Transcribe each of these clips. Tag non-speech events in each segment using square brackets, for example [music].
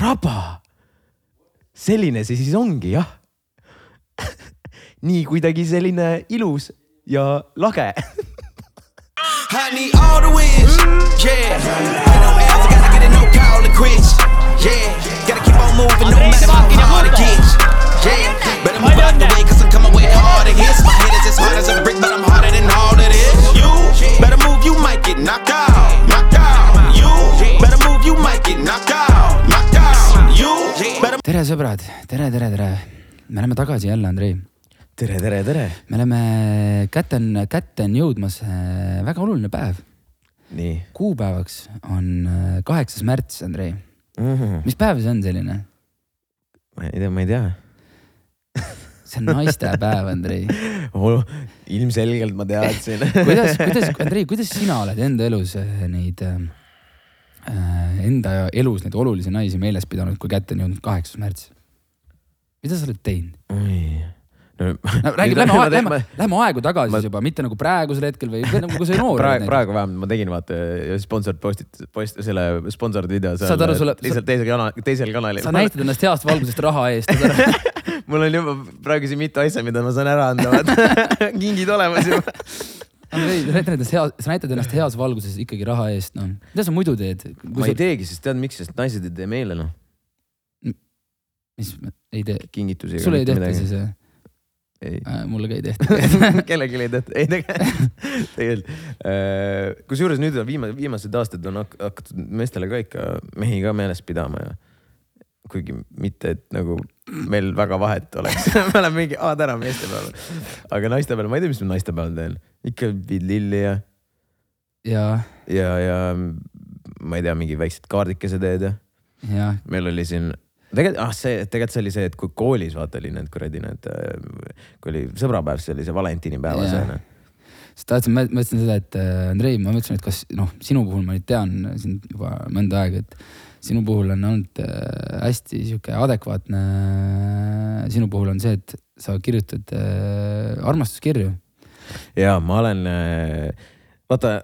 raba. selline see siis ongi jah [laughs] nii kuidagi selline ilus ja lage [laughs] I need all the wins, yeah. Ain't no L's, I gotta get it, no call it quits, yeah. Gotta keep on moving, no matter how hard it gets, yeah. Better move out the way, cause I'm coming with harder hits. My head is as hard as a brick, but I'm harder than all of this. You better move, you might get knocked out, knocked out. You better move, you might get knocked out. Tere, sõbrad, tere, tere, tere. me oleme tagasi jälle, Andrei. tere, tere, tere. me oleme, kätte on, kätte on jõudmas äh, väga oluline päev. nii kuupäevaks on äh, kaheksas märts, Andrei. mm. -hmm. mis päev see on selline? ma ei tea, ma ei tea [laughs] see on naistepäev, Andrei. oh,. ilmselgelt ma teadsin [laughs] kuidas, kuidas, [laughs] Andrei, kuidas sina oled enda elus äh, neid äh,, enda elus neid olulisi naisi meeles pidanud, kui kätte on jõudnud kaheksas märts? mida sa oled teinud? no, no [laughs] räägi, lähme lähme teen-, lähme aegu tagasi ma- juba, mitte nagu praegusel hetkel või nagu kui sa noor praegu, praegu vähemalt ma tegin vaata sponsored post'it, post, selle sponsored video Saad aru, sulle- teisel, teisel kanal, teisel kanalil. sa näitad ennast heast valgusest raha eest, [laughs] mul on juba praegu siin mitu asja, mida ma saan ära anda, vaata [laughs] kingid olemas juba. Andrei, sa näitad ennast hea, sa näitad ennast heas valguses ikkagi raha eest, noh. mida sa muidu teed? ma ei teegi, sest tead miks, sest naised ei tee meile noh, mis, ei tee, kingitusi. sulle ei tehta siis? jah? ei Äh, mulle ka ei [laughs] tehta. kellelegi ei tehta, ei [laughs] tegelikult, tegelikult. kusjuures nüüd on viimase, viimased aastad on hak- hakatud meestele ka ikka mehi ka meeles pidama ja kuigi mitte, et nagu meil väga vahet oleks [laughs] me oleme mingi, aa täna meestepäeval. aga naistepäeval, ma ei tea, mis ma naistepäeval teen, ikka viid lilli ja, ja, ja, ja ma ei tea, mingi väiksed kaardikesed teed ja ja meil oli siin, tegelikult, ah see, tegelikult see oli see, et kui koolis vaata oli need kuradi need, kui oli sõbrapäev, see oli see valentinipäeva Jaa. see onju. Siis tahtsin, ma mõtlesin seda, et äh, Andrei, ma mõtlesin, et kas noh, sinu puhul ma nüüd tean sind juba mõnda aega, et sinu puhul on olnud äh, hästi sihuke adekvaatne. sinu puhul on see, et sa kirjutad äh, armastuskirju. ja ma olen, vaata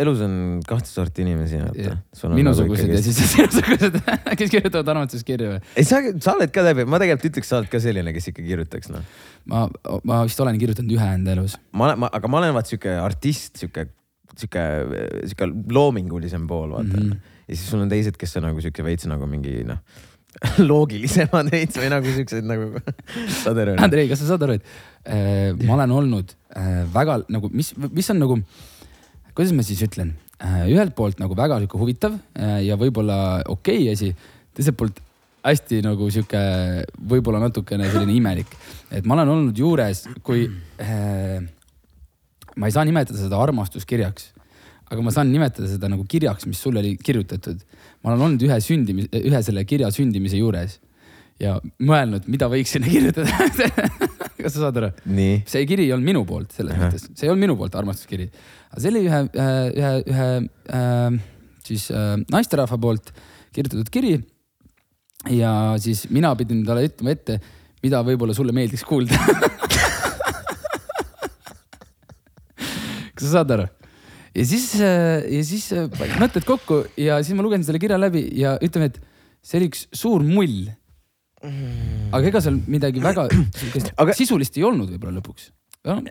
elus on kahte sorti inimesi, vaata. minusugused ja siis [laughs] sinusugused, kes kirjutavad armastuskirju ei, sa, sa oled ka läbi, ma tegelikult ütleks, sa oled ka selline, kes ikka kirjutaks noh. ma, ma vist olen kirjutanud ühe enda elus. ma olen, aga ma olen vaat sihuke artist, sihuke, sihuke, sihuke loomingulisem pool vaata mm. -hmm. ja siis sul on teised, kes on nagu sihuke veits nagu mingi noh, [laughs] loogilisemad veits või nagu siuksed nagu, [laughs] saad aru? Andrei, kas sa saad aru, et äh, ma olen olnud äh, väga nagu, mis, mis on nagu, kuidas ma siis ütlen? Äh,, ühelt poolt nagu väga sihuke huvitav äh, ja võib-olla okei okay asi, teiselt poolt hästi nagu sihuke võib-olla natukene selline imelik, et ma olen olnud juures, kui äh, ma ei saa nimetada seda armastuskirjaks, aga ma saan nimetada seda nagu kirjaks, mis sulle oli kirjutatud. ma olen olnud ühe sündimise, ühe selle kirja sündimise juures ja mõelnud, mida võiks sinna kirjutada. [laughs] kas sa saad aru? see kiri ei olnud minu poolt selles Ahah. mõttes, see ei olnud minu poolt armastuskiri, aga see oli ühe, ühe, ühe äh, siis äh, naisterahva poolt kirjutatud kiri. ja siis mina pidin talle ütlema ette, mida võib-olla sulle meeldiks kuulda. [laughs] kas sa saad aru? ja siis, ja siis äh, mõtted kokku ja siis ma lugesin selle kirja läbi ja ütleme, et see oli üks suur mull. Aga ega seal midagi väga Aga- sisulist ei olnud võib-olla lõpuks.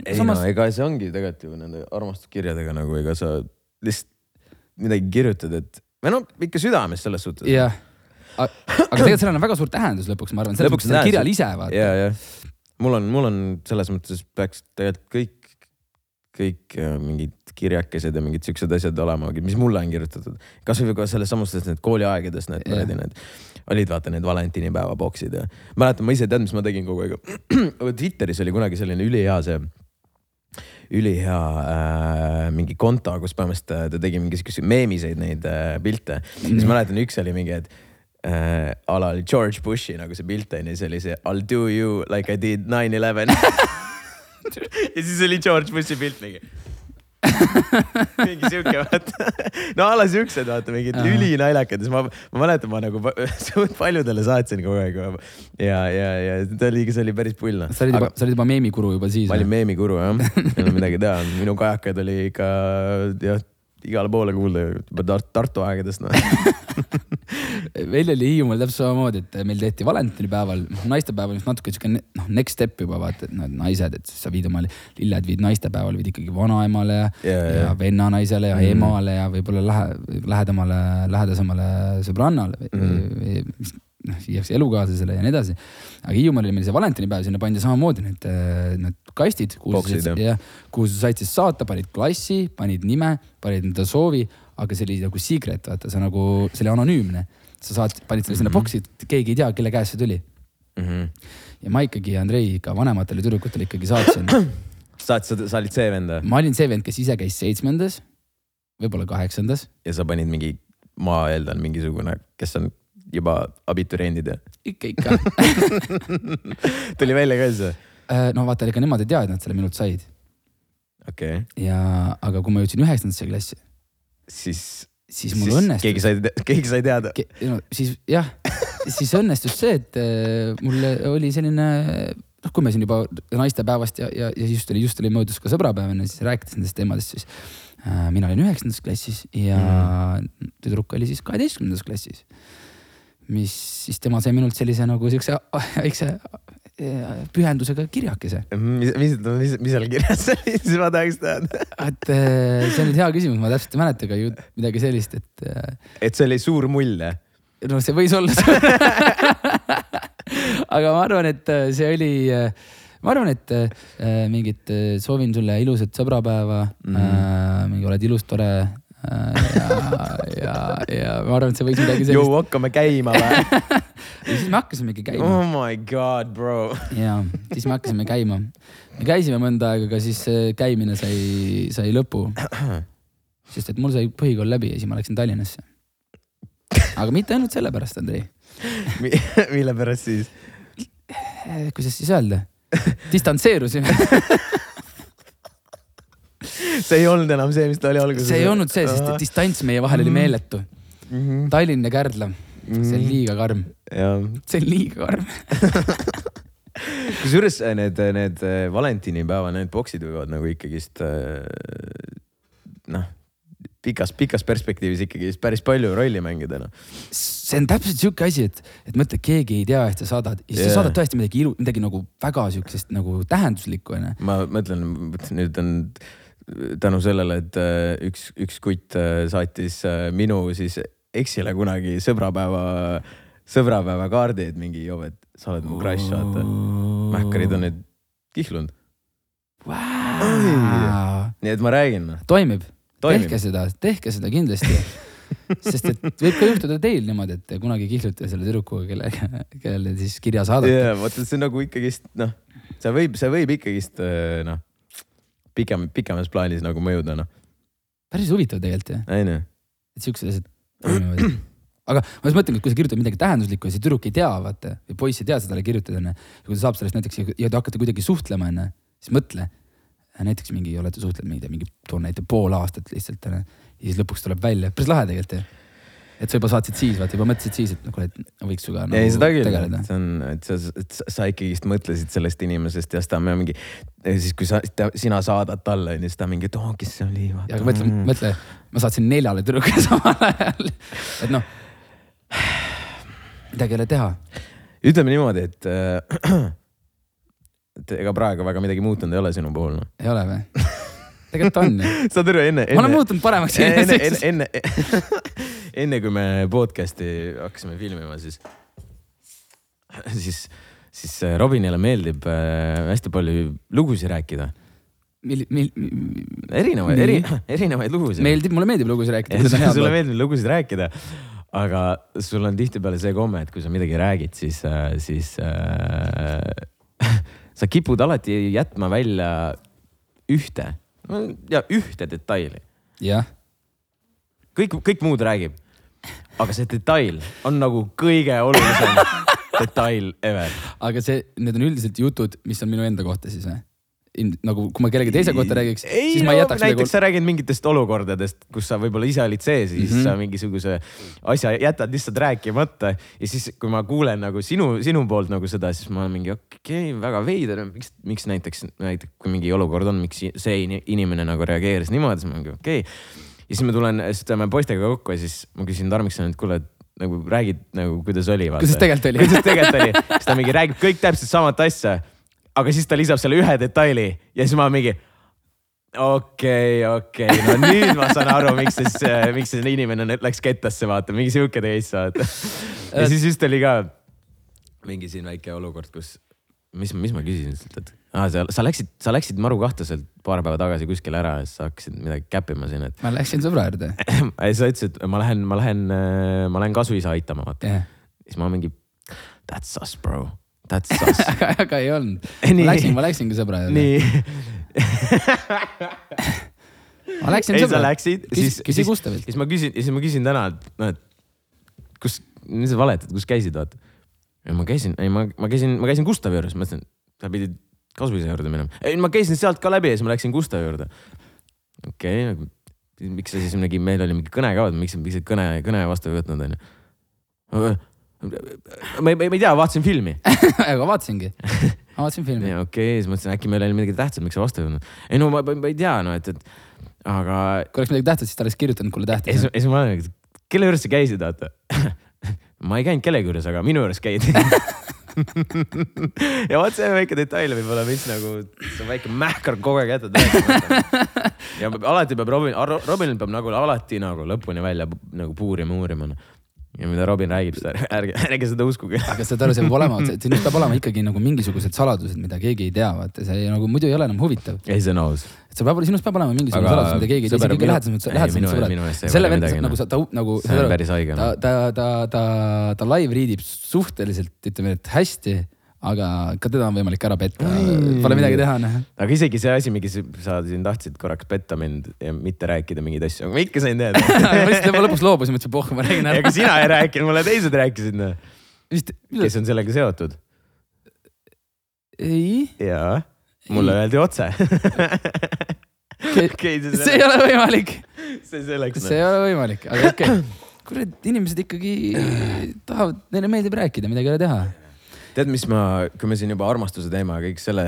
ei samas no ega see ongi tegelikult ju nende armastuskirjadega nagu ega sa lihtsalt midagi kirjutad, et või no ikka südames selles suhtes. jah, aga tegelikult sellel on väga suur tähendus lõpuks, ma arvan, selles mõttes sellel kirjal ise vaata. ja, ja mul on, mul on selles mõttes peaks tegelikult kõik, kõik äh, mingid kirjakesed ja mingid siuksed asjad olema, mis mulle on kirjutatud. kasvõi ka selles samastest need kooliaegades need kuradi need olid vaata need valentinipäeva boksid ja mäletan, ma ise tean, mis ma tegin kogu aeg. [clears throat] Twitteris oli kunagi selline ülihea see ülihea äh, mingi konto, kus põhimõtteliselt äh, ta tegi mingi siukseid meemiseid neid äh, pilte mm.. siis mäletan, üks oli mingi, et äh, ala oli George Bushi nagu see pilt on ju, see oli see I will do you like I did nine eleven. [laughs] ja siis oli George Bushi pilt mingi. Mingi siuke vaata, no a la siuksed vaata mingid ülinaljakad, siis ma, ma mäletan, ma nagu [laughs] paljudele saatsin kogu aeg ja, ja, ja ta oli, see oli päris pull noh. sa olid juba, sa olid juba meemikuru juba siis ma olin. meemikuru jah, ei ole midagi teha, minu kajakaid oli ikka jah, igale poole kuulda juba Tar Tartu aegadest noh. [laughs] meil oli Hiiumaal täpselt samamoodi, et meil tehti valentinipäeval, naistepäeval vist natuke sihuke noh, next step juba vaata, et need naised, et sa viid oma lilled viid naistepäeval viid ikkagi vanaemale ja, Ja, ja, vennanaisele ja mm. emale ja võib-olla lähe, lähedamale, lähedasemale sõbrannale mm. Noh, viiakse elukaaslasele ja nii edasi. aga Hiiumaal oli meil see valentinipäev, sinna pandi samamoodi need, need kastid, kuhu sa, said siis saata, panid klassi, panid nime, panid enda soovi, aga see oli nagu secret, vaata, sa nagu, see oli anonüümne. sa saad, panid selle sinna Mhm. boksi, keegi ei tea, kelle käest see tuli. Mhm. ja ma ikkagi Andrei ikka vanematele tüdrukutele ikkagi saatsin. [clears throat] sa, sa olid see vend või? ma olin see vend, kes ise käis seitsmendas, võib-olla kaheksandas, ja sa panid mingi, ma eeldan mingisugune, kes on juba abituriendid ja ikka, ikka [laughs] tuli välja ka siis või? Äh, no vaata, ega nemad ei tea, et nad selle minult said okei okay., ja, aga kui ma jõudsin üheksandasse klassi, siis. siis mul õnnestus. keegi sai, keegi sai teada. no siis jah, siis õnnestus see, et äh, mul oli selline noh, kui me siin juba naistepäevast ja, ja, ja just oli, just oli möödus ka sõbrapäev enne, siis rääkides nendest teemadest, siis äh, mina olin üheksandas klassis ja mm. tüdruk oli siis kaheteistkümnendas klassis. Mis siis tema sai minult sellise nagu siukse väikse äh, pühendusega kirjakese. mis, mis, mis, mis seal kirjas oli, siis ma tahaks teada. et äh, see on nüüd hea küsimus, ma täpselt ei mäleta, aga ju midagi sellist, et äh, et see oli suur mull jah? no see võis olla see. [laughs] aga ma arvan, et see oli, ma arvan, et mingit soovin sulle ilusat sõbrapäeva mm. -hmm. mingi oled ilus, tore ja, ja, ja ma arvan, et see võis midagi sellist. hakkame käima või? [laughs] ja siis me hakkasimegi käima oh my god, bro. ja siis me hakkasime käima. me käisime mõnda aega, aga siis käimine sai, sai lõpu. sest et mul sai põhikool läbi ja siis ma läksin Tallinnasse. aga mitte ainult sellepärast, Andrei. mille pärast siis? Kuidas siis öelda, distantseerusime. [laughs] [laughs] see ei olnud enam see, mis ta oli alguses. see ei olnud see, sest et distants meie vahel oli meeletu. -hmm. Tallinn ja Kärdla, see on liiga karm, see on liiga karm. kusjuures need, need äh, valentinipäeva need boksid võivad nagu ikkagist äh, noh, pikas, pikas perspektiivis ikkagi päris palju rolli mängida noh. see on täpselt sihuke asi, et, et mõtle, keegi ei tea, et sa saadad ja siis Jaa. sa saadad tõesti midagi ilu, midagi nagu väga siukest nagu tähenduslikku onju. ma mõtlen, nüüd on tänu sellele, et äh, üks, üks kutt äh, saatis äh, minu siis eksile kunagi sõbrapäeva, sõbrapäevakaardi, et mingi joo, et sa oled mu crush, vaata. Mähkarid on nüüd kihlunud, nii et ma räägin, noh, toimib, toimib tehke. seda, tehke seda kindlasti. [laughs] sest et võib ka juhtuda teil niimoodi, et te kunagi kihlute selle tüdrukuga, kellega, kellele siis kirja saadate. jaa, et see nagu ikkagist noh, see võib, see võib ikkagist noh, pikem, pikemas plaanis nagu mõjuda noh, päris huvitav tegelikult ju, onju. et siuksed asjad toimivad. [clears throat] aga ma just mõtlengi, et kui sa kirjutad midagi tähenduslikku ja see tüdruk ei tea, vaata, või poiss ei tea seda kirjutada onju. ja kui ta saab sellest näiteks ja te hakkate kuidagi suhtlema onju, siis mõtle. näiteks mingi olete suhtlenud, ma ei tea, mingi toon näite pool aastat lihtsalt onju. ja siis lõpuks tuleb välja, päris lahe tegelikult ju. Et sa juba saatsid siis, vaata juba mõtlesid siis, et noh, kuule, et võiks sinuga ei, seda küll, tegeleda. see on, et sa, sa- sa ikkagist mõtlesid sellest inimesest ja siis ta mingi, siis kui sa, sina saadad talle onju, siis ta mingi, et oo, kes see oli. ja aga mõtle, mõtle, ma saatsin neljale tüdrukule [laughs] samal ajal, et noh, midagi ei ole teha. ütleme niimoodi, et äh, et ega praegu väga midagi muutunud ei ole sinu puhul noh. ei ole või? tegelikult on ju. saad aru, enne, ma olen enne, muutunud paremaks enne, enne, inimeseks. enne, enne kui me podcast'i hakkasime filmima, siis, siis, siis äh, Robinile meeldib äh, hästi palju lugusid rääkida. mil-, mil-, erinevaid, Nii. eri, [laughs] erinevaid lugusid. meeldib, mulle meeldib lugusid rääkida. [laughs] sulle sulle meeldib lugusid rääkida, aga sul on tihtipeale see komme, et kui sa midagi räägid, siis, siis äh, [laughs] sa kipud alati jätma välja ühte ja ühte detaili. jah, kõik, kõik muud räägib. Aga see detail on nagu kõige olulisem [laughs] detail ever. aga see, need on üldiselt jutud, mis on minu enda kohta siis või? nagu kui ma kellegi teise kohta räägiks, siis ma ei jätaks näiteks nagu, sa räägid mingitest olukordadest, kus sa võib-olla ise olid sees ja siis mm. -hmm. sa mingisuguse asja jätad lihtsalt rääkimata ja siis, kui ma kuulen nagu sinu, sinu poolt nagu seda, siis ma olen mingi okei okay,, väga veider, miks, miks näiteks, näiteks kui mingi olukord on, miks see ini- inimene nagu reageeris niimoodi, siis ma mingi okei okay. Ja siis ma tulen, siis tuleme poistega kokku ja siis ma küsin Tarmiksonilt, kuule, et nagu räägid nagu kuidas oli. Kuidas tegelikult oli. kuidas tegelikult oli, siis ta mingi räägib kõik täpselt samat asja. aga siis ta lisab selle ühe detaili ja siis ma mingi okei okay,, okei okay., no nüüd ma saan aru, miks siis, miks see inimene läks kettasse, vaata, mingi sihuke case, vaata. ja siis just oli ka mingi siin väike olukord, kus, mis, mis ma küsisin sealt, et ah, sa, sa läksid, sa läksid maru kahtlaselt paar päeva tagasi kuskile ära ja siis sa hakkasid midagi käppima siin, et ma läksin sõbra juurde. [laughs] ei, sa ütlesid, ma lähen, ma lähen, ma lähen kasuisa aitama, vaata. jah, siis ma mingi, that's us, bro, that's us. [laughs] aga, aga ei olnud. Ma läksin, ma läksingi sõbra juurde. nii, [laughs] ma läksin ei sa sõbra. läksid, siis, siis, siis ma küsin, siis ma küsin täna, et noh, et kus, mis sa valetad, kus käisid, vaata. ma käisin, ei ma, ma käisin, ma käisin Gustavi juures, mõtlesin, sa pidid kasuisa juurde minema. ei, ma käisin sealt ka läbi ja siis ma läksin Gustavi juurde. okei okay,, miks sa siis mingi, meil oli mingi kõne ka, miks, miks sa kõne, kõne vastu ei võtnud, onju. ma ei, ma ei tea, vaatasin filmi [laughs] aga vaatasingi, ma vaatasin filmi. okei okay,, siis mõtlesin, äkki meil oli midagi tähtsat, miks sa vastu ei võtnud. ei no ma, ma, ma ei tea, no et, et aga kui oleks midagi tähtsat, siis ta oleks kirjutanud ja siis, tähtsa. siis ma olen, kelle juures sa käisid, vaata. [laughs] ma ei käinud kellegi juures, aga minu juures käidi. [laughs] [laughs] ja vot see väike detail võib-olla, mis nagu, see on väike mähkar kogu aeg jätad rääkimata. ja alati peab Robin, Robinil peab nagu alati nagu lõpuni välja nagu puurima, uurima. Ja mida Robin räägib, seda [laughs] ärge, ärge seda uskuge. aga saad aru, see peab olema, siin peab olema ikkagi nagu mingisugused saladused, mida keegi ei tea, vaata see nagu muidu ei ole enam huvitav. ei, see on aus. et sul peab, sinust peab olema mingisugune saladus, mida keegi ei tea, isegi kõige lähedasemad, lähedasemad sõbrad see selle vend nagu sa, ta nagu, See on päris haige, ta noh., ta, ta, ta, ta live read ib suhteliselt, ütleme, et hästi, aga ka teda on võimalik ära petta, pole midagi teha, noh. aga isegi see asi, mingi sa siin tahtsid korraks petta mind ja mitte rääkida mingeid asju, aga ma ikka sain teada. [laughs] ma lihtsalt lõpuks loobusin, mõtlesin, pohh, ma räägin ega ära. sina ei rääkinud, mulle teised rääkisid, noh. kes on sellega seotud ei, jaa, mulle öeldi otse. [laughs] okei, see ei ole võimalik, see selleks. see ei ole võimalik, aga okei okay.. kurat, inimesed ikkagi [clears throat] tahavad, neile meeldib rääkida, midagi ei ole teha. tead, mis ma, kui me siin juba armastuse teema kõik selle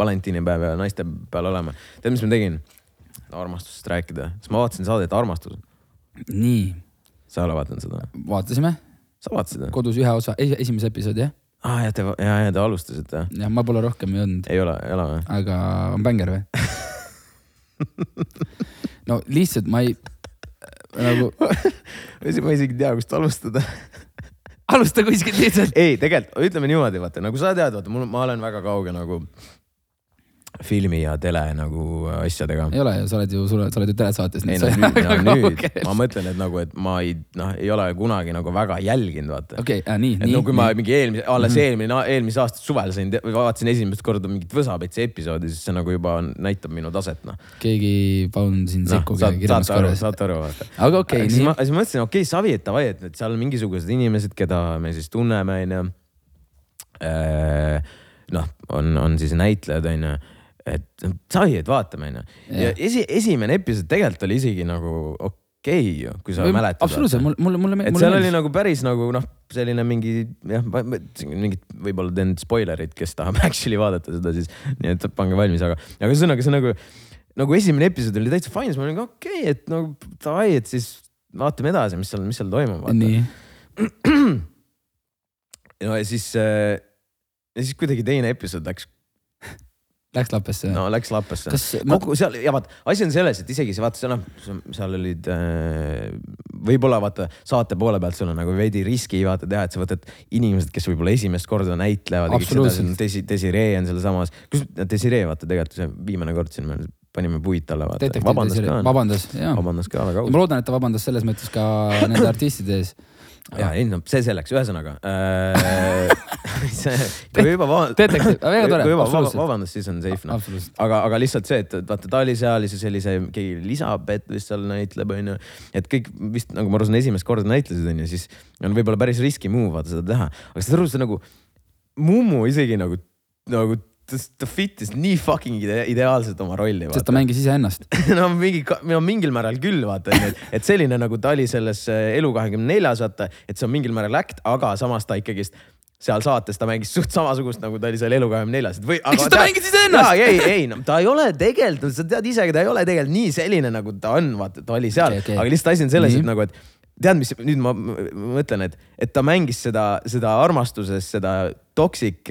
valentiinipäev ja naiste peal oleme, tead, mis ma tegin? armastusest rääkida, siis ma vaatasin saadet Armastus. nii, sa ei ole vaadanud seda? vaatasime sa vaatasid või? kodus ühe osa, esimese episoodi jah, aa ah,, ja te, ja, ja te alustasite. jah, ma pole rohkem jõudnud, ei ole, ei ole või? aga on bänger või? [laughs] no lihtsalt ma ei, nagu [laughs] ma isegi ei tea, kust alustada. [laughs] alusta kuskilt lihtsalt. ei, tegelikult ütleme niimoodi, vaata nagu sa tead, vaata mul, ma olen väga kauge nagu filmi ja tele nagu asjadega. ei ole ju, sa oled ju, sa oled ju telesaates. ei no nüüd, [laughs] no nüüd ma mõtlen, et nagu, et ma ei, noh, ei ole kunagi nagu väga jälginud, vaata. okei, nii, et nii. no kui ma mingi eelmise, alles Mhm. eelmine, eelmise aasta suvel sain, vaatasin esimest korda mingit Võsapetsi episoodi, siis see nagu juba näitab minu taset, noh. keegi palun siin noh, sekkuge saate kirjeldas aru, saate aru, vaata. aga okei okay,, nii ma, siis ma mõtlesin, okei okay,, savi, et davai, et, et seal on mingisugused inimesed, keda me siis tunneme, onju. noh, on, on siis näitlejad, onju. Et savi, et vaatame, onju. ja esi, esimene episood tegelikult oli isegi nagu okei okay, ju, kui sa mäletad. absoluutselt, mulle, mulle, mulle, et mulle seal oli nagu päris nagu noh, selline mingi jah, mingid võib-olla teen spoilerid, kes tahab [laughs] actually vaadata seda siis, nii et pange valmis, aga, aga ühesõnaga see nagu, nagu esimene episood oli täitsa fine, siis ma olin okei okay,, et nagu davai, et siis vaatame edasi, mis seal, mis seal toimub. nii, [clears throat] no ja siis äh,, ja siis kuidagi teine episood läks, läks lappesse. no läks lappesse. kas ma, kogu seal ja vaat asi on selles, et isegi see vaata, see noh, seal olid äh, võib-olla vaata saate poole pealt sul on nagu veidi riski vaata teha, et sa võtad inimesed, kes võib-olla esimest korda näitlevad. Desi, Desiree on sealsamas, kus Desiree vaata tegelikult see viimane kord siin me panime puid talle vaata. vabandas ka, vabandas, jaa. vabandas ka väga ma ausalt. loodan, et ta vabandas selles mõttes ka nende artistide ees. Ja ei no see selleks, ühesõnaga äh. [laughs] [laughs] kui juba va- Detektiiv, väga tore, kui juba vabandust, siis on safe noh. aga, aga lihtsalt see, et vaata, ta oli seal ja siis oli see keegi Elisabeth vist seal näitleb, onju. et kõik vist nagu ma aru saan, esimest korda näitlesid, onju, siis on võib-olla päris riski move vaata seda teha. aga saad aru, see nagu, Mumu isegi nagu, nagu ta, ta fit'is nii fucking ide ideaalselt oma rolli. sest ta mängis iseennast. [laughs] no mingi, no mingil määral küll vaata, et, selline nagu ta oli selles äh, Elu kahekümne neljas vaata, et see on mingil määral äkt, aga samas ta ikkagist seal saates ta mängis suht samasugust, nagu ta oli seal Elu kahekümne neljas, et või. Eks ta mängis iseennast! ei, ei no ta ei ole tegelikult, sa tead isegi, ta ei ole tegelikult nii selline, nagu ta on, vaata, ta oli seal okay,, okay. aga lihtsalt asi on selles, et nagu, et tead, mis nüüd ma mõtlen, et, et ta mängis seda, seda armastuses seda toksik,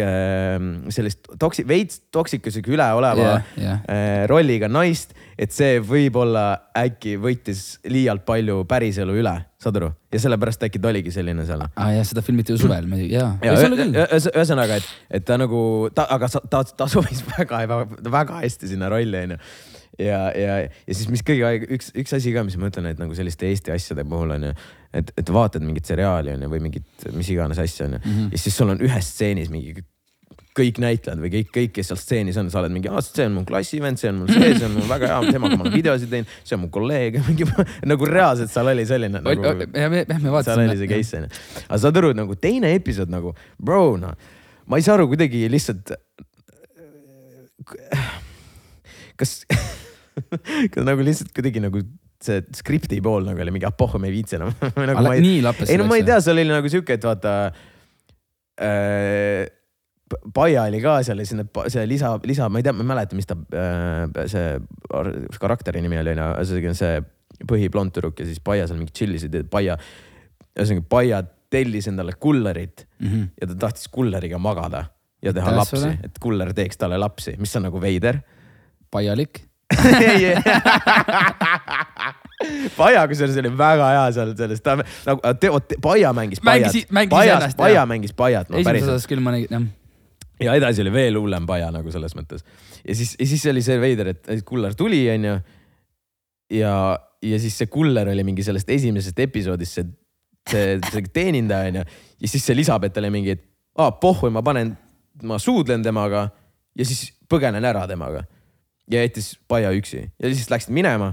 sellist toksi-, veits toksikusega üleoleva Jah, jah. äh, rolliga naist, et see võib-olla äkki võttis liialt palju päriselu üle, saad aru? ja sellepärast äkki ta oligi selline seal aa ah, jah, seda filmiti ju suvel, jaa. ja ühe- ühe- ühesõnaga, et, et ta nagu, ta, aga sa- ta, ta sobis väga, väga hästi sinna rolli, onju. ja, ja, ja siis, mis kõige haige- üks, üks asi ka, mis ma ütlen, et nagu selliste Eesti asjade puhul onju, et, et vaatad mingit seriaali onju või mingit mis iganes asja onju mm -hmm. ja siis sul on ühes stseenis mingi kõik näitlejad või kõik, kõik, kes seal stseenis on, sa oled mingi, see on mu klassivend, see on mul see, see on mul väga hea, temaga ma olen videosid teinud, see on mu kolleeg, [laughs] mingi nagu reaalselt seal oli selline nagu ja me, me seal vaatasime oli see. case onju. aga saad aru, nagu teine episood nagu, bro noh, ma ei saa aru kuidagi lihtsalt. kas [laughs] [laughs] nagu lihtsalt kuidagi nagu see skripti pool nagu oli mingi, ah pohhu, me ei viitsi enam [laughs] nagu, ma ei, ei no ma ei tea, seal oli nagu siuke, et vaata äh,. Paia oli ka seal ja siis need, see lisa, lisa, ma ei tea, ma ei mäleta, mis ta äh, see ar- karakteri nimi oli, onju, ühesõnaga see põhiblond tüdruk ja siis Paia seal mingi tšillisid ja Paia, ühesõnaga Paia tellis endale kullerit mm. -hmm. ja ta tahtis kulleriga magada ja teha Aitäh lapsi et kuller teeks talle lapsi, mis on nagu veider paialik. Paia kusjuures oli väga hea seal selles, ta nagu te, te, Paia mängis Paiat Mängis-, mängis Paia Paia mängis Paiat, no esimeses osas küll ma nägin, jah. ja edasi oli veel hullem Paia nagu selles mõttes. ja siis, ja siis oli see veider, et kuller tuli, onju. ja, ja siis see kuller oli mingi sellest esimesest episoodist see, see, see teenindaja onju. ja siis see Elisabeth oli mingi, et aa pohhu, ma panen, ma suudlen temaga ja siis põgenen ära temaga. Ja jättis Paia üksi ja siis läksid minema,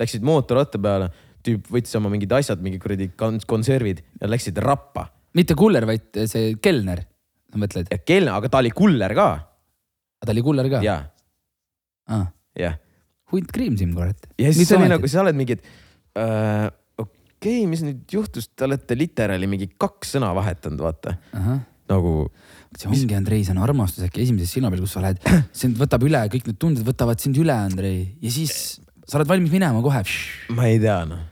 läksid mootorratta peale, tüüp võttis oma mingid asjad, mingi kuradi kon- konservid ja läksid rappa mitte kuller, vaid see kelner, sa mõtled? kell, aga ta oli kuller ka ta oli kuller ka? ja, Ah. jah hunt Kriimsim, kurat. ja siis oli nagu, sa oled mingi, et äh, okei okay,, mis nüüd juhtus, te olete literaali mingi kaks sõna vahetanud, vaata nagu see ongi, Andrei, see on armastus äkki esimeses silmapilgus, sa oled, [clears throat] sind võtab üle, kõik need tunded võtavad sind üle, Andrei, ja siis sa oled valmis minema kohe. ma ei tea noh,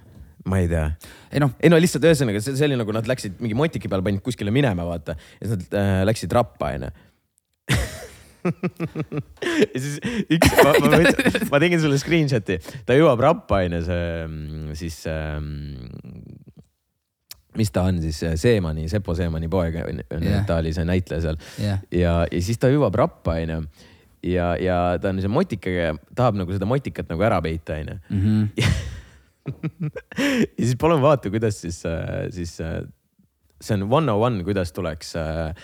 ma ei tea. ei noh, ei no lihtsalt ühesõnaga see, see oli nagu nad läksid mingi motiki peale, panid kuskile minema, vaata ja siis nad äh, läksid rappa onju. [laughs] ja siis üks, [laughs] ma, ma, võtsin- ma tegin sulle screenshot'i, ta jõuab rappa onju, see mm, siis ähm, mis ta on siis, Seemani, Sepo Seemani poeg onju Jah. ta oli see näitleja seal jah, ja, ja siis ta jõuab rappa onju ja, ja ta on see motikaga, tahab nagu seda motikat nagu ära peita onju. [laughs] ja siis palun vaata, kuidas siis, siis äh, see on one on one, kuidas tuleks äh,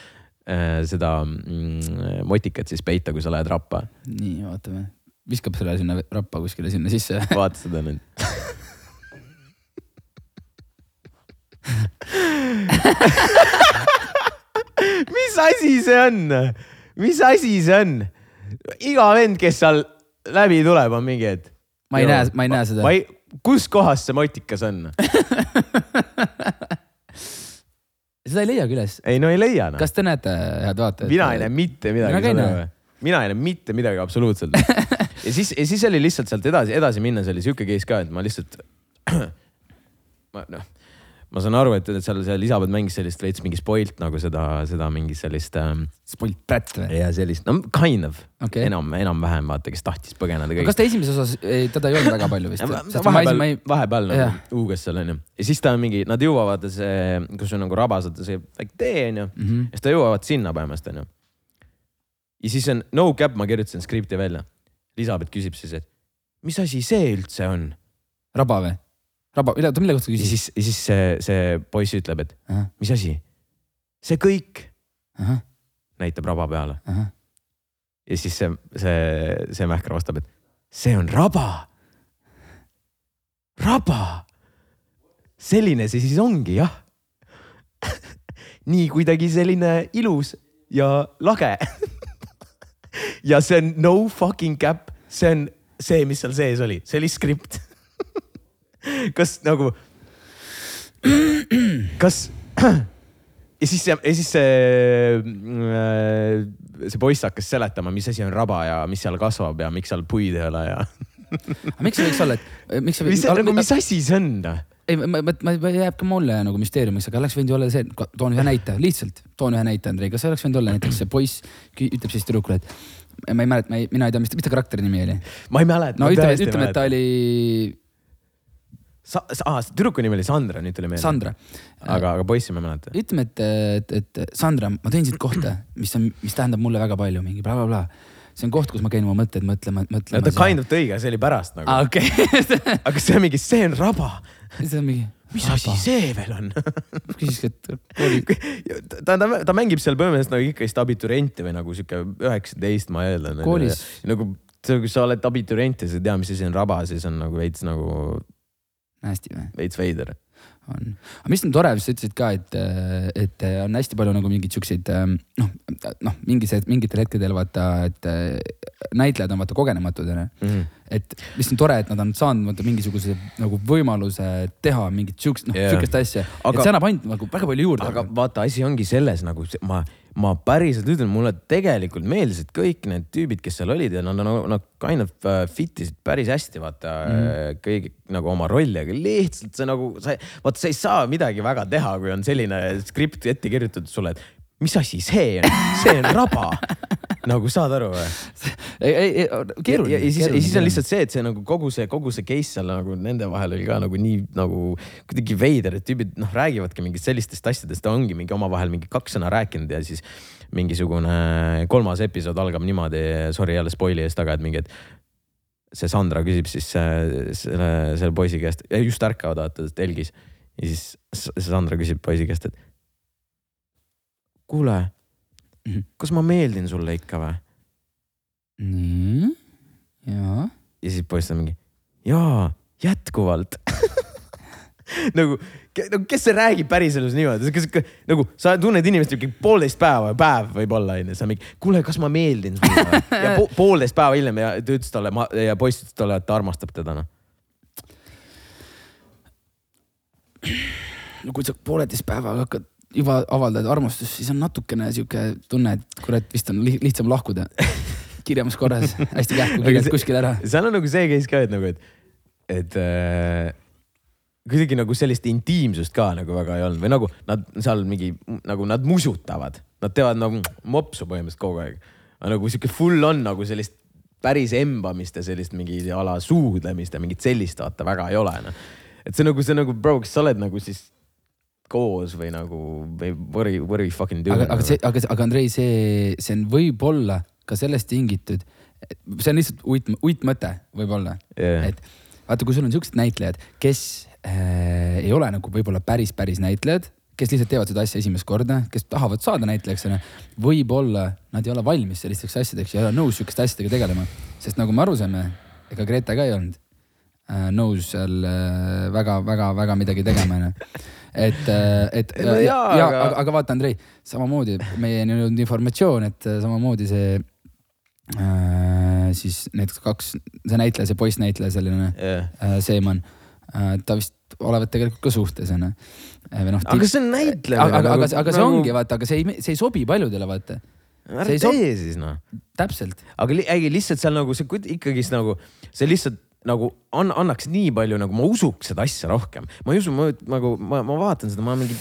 äh, seda mm, motikat siis peita, kui sa lähed rappa. nii vaatame, viskab selle sinna rappa kuskile sinna sisse. vaata seda nüüd. [laughs] [laughs] mis asi see on, mis asi see on? iga vend, kes seal läbi tuleb, on mingi, et. ma ei näe, ma ei näe seda kus kohas see motikas on? [laughs] seda ei leiagi üles. ei no ei leia noh. kas te näete, head vaatajad? mina ei näe mitte midagi mina ei näe mitte midagi absoluutselt. [laughs] ja siis, ja siis oli lihtsalt sealt edasi, edasi minnes oli sihuke case ka, et ma lihtsalt, [clears throat] ma noh, ma saan aru, et, seal see Elisabeth mängis sellist veits mingi spoilt nagu seda, seda mingit sellist ähm, Spoilt brat või? ja sellist, no kind of okay., enam, enam-vähem vaata, kes tahtis põgeneda kas. ta esimeses osas, teda ei olnud väga palju vist? vahepeal, vahepeal nagu Jah. huugas seal onju ja siis ta mingi, nad jõuavad see, kus on nagu rabased see väike tee onju mm Mhm. ja siis ta jõuavad sinna põhimõtteliselt onju. ja siis on no cap, ma kirjutasin skripti välja. Elisabeth küsib siis, et mis asi see üldse on raba või? raba, mille, oota mille kohta küsis? siis, siis see, see poiss ütleb, et ahah, mis asi, see kõik näitab raba peale ja siis see, see, see mähker vastab, et see on raba. raba. selline see siis ongi jah. [laughs] nii kuidagi selline ilus ja lage. [laughs] ja see on no fucking cap, see on see, mis seal sees oli, see oli skript. Kas nagu, kas ja siis see, ja siis see, see poiss hakkas seletama, mis asi on raba ja mis seal kasvab ja miks seal puid ei ole ja aga miks see võiks olla, et miks see mis, nagu, mis asi see on? ei, ma, ma, ma, ma jääb ka mulle nagu müsteeriumiks, aga oleks võinud ju olla see, toon ühe näite, lihtsalt toon ühe näite, Andrei, kas oleks võinud olla näiteks see poiss ütleb siis tüdrukule, et ma ei mäleta, mina ei tea, mis, mis ta karakteri nimi oli. ma ei mäleta. no ütleme, ütleme, et ta oli Sa-, ah, tüdruku nimi oli Sandra, nüüd tuli meelde. Sandra. aga, aga poissi ma ei mäleta. ütleme, et, et, et Sandra, ma tõin siit kohta, mis on, mis tähendab mulle väga palju, mingi blablabla bla.. see on koht, kus ma käin oma mõtted mõtlema, no mõtlema. ta kind of tõi, aga see oli pärast nagu aa, okei. [laughs] aga see on mingi, see on raba. see on mingi. mis asi? see veel on? [laughs] küsis, et kooli, ta, ta, ta mängib seal põhimõtteliselt nagu ikkagist abiturienti või nagu sihuke üheksateist, ma eeldan. Koolis.. nagu, kui sa oled abiturient ja sa ei tea, mis asi on raba, siis on nagu veits nagu, hästi või? veits veider. on, aga mis on tore, sa ütlesid ka, et, et on hästi palju nagu mingeid siukseid noh, noh, mingis, mingitel hetkedel vaata, et äh, näitlejad on vaata kogenematud onju. Mhm. et mis on tore, et nad on saanud vaata mingisuguse nagu võimaluse teha mingit siukest, noh yeah. siukest asja Aga- et see annab ainult nagu väga palju juurde. aga vaata, asi ongi selles nagu ma, ma päriselt ütlen, mulle tegelikult meeldisid kõik need tüübid, kes seal olid ja nad on, nad kind of uh, fit isid päris hästi, vaata mm. kõigi nagu oma rolli, aga lihtsalt see nagu sa, vaata, sa ei saa midagi väga teha, kui on selline skript ette kirjutatud sulle, et mis asi see on, see on raba nagu saad aru või? ei, ei, keeruline. ja, siis, ja siis on lihtsalt see, et see nagu kogu see, kogu see case seal nagu nende vahel oli ka nagu nii nagu kuidagi veider, et tüübid noh, räägivadki mingitest sellistest asjadest, ta ongi mingi omavahel mingi kaks sõna rääkinud ja siis mingisugune kolmas episood algab niimoodi, sorry jälle spoil'i eest taga, et mingi, et see Sandra küsib siis äh, selle, selle poisi käest, just ärkavad vaata telgis ja siis see Sandra küsib poisi käest, et kuule, Mhm. kas ma meeldin sulle ikka või? nii, jaa. ja siis poiss on mingi, jaa, jätkuvalt [laughs] nagu, nagu kes see räägib päriselus niimoodi, kas nagu sa tunned inimest mingi poolteist päeva, päev võib-olla onju, sa mingi, kuule, kas ma meeldin sulle või? [laughs] ja po poolteist päeva hiljem ja ta ütles talle ja poiss ütles talle, et ta armastab teda noh. no kui sa pooleteist päevaga hakkad juba avaldad armastust, siis on natukene sihuke tunne, et kurat, vist on li lihtsam lahkuda. kiiremas korras, hästi kähku kirjad kuskile ära. seal on nagu see case ka, et nagu, et, et äh, kuidagi nagu sellist intiimsust ka nagu väga ei olnud või nagu nad seal mingi nagu nad musutavad, nad teevad nagu mopsu põhimõtteliselt kogu aeg. aga nagu sihuke full on nagu sellist päris embamist ja sellist mingi a la suudlemist ja mingit sellist vaata väga ei ole noh. et see nagu, see nagu bro, kas sa oled nagu siis koos või nagu või what are you, what are you fucking doing? aga, aga see, aga, aga Andrei, see, see on võib-olla ka sellest tingitud. see on lihtsalt uit, uitmõte võib-olla yeah.. et vaata, kui sul on siuksed näitlejad, kes äh, ei ole nagu võib-olla päris, päris näitlejad, kes lihtsalt teevad seda asja esimest korda, kes tahavad saada näitlejaks onju. võib-olla nad ei ole valmis sellisteks asjadeks ja ei ole nõus sihukeste asjadega tegelema, sest nagu me aru saime, ega Grete ka ei olnud nõus seal äh, väga-väga-väga midagi tegema onju. et, et No ja, jaa, ja, aga- aga, vaata, Andrei, samamoodi meieni on jõudnud informatsioon, et äh, samamoodi see äh, siis need kaks, see näitleja, see poissnäitleja, selline Yeah. äh, Seeman äh,, ta vist olevat tegelikult ka suhtes onju. või noh. aga see on näitlemine. aga, aga, aga, aga see nagu- ongi vaata, aga see ei, see ei sobi paljudele vaata, ära see ei sob- tee siis noh. täpselt. aga ei, lihtsalt seal nagu see kuid- ikkagist nagu see lihtsalt nagu an, annaks nii palju nagu ma usuks seda asja rohkem, ma ei usu, ma nagu ma, ma vaatan seda, ma mingi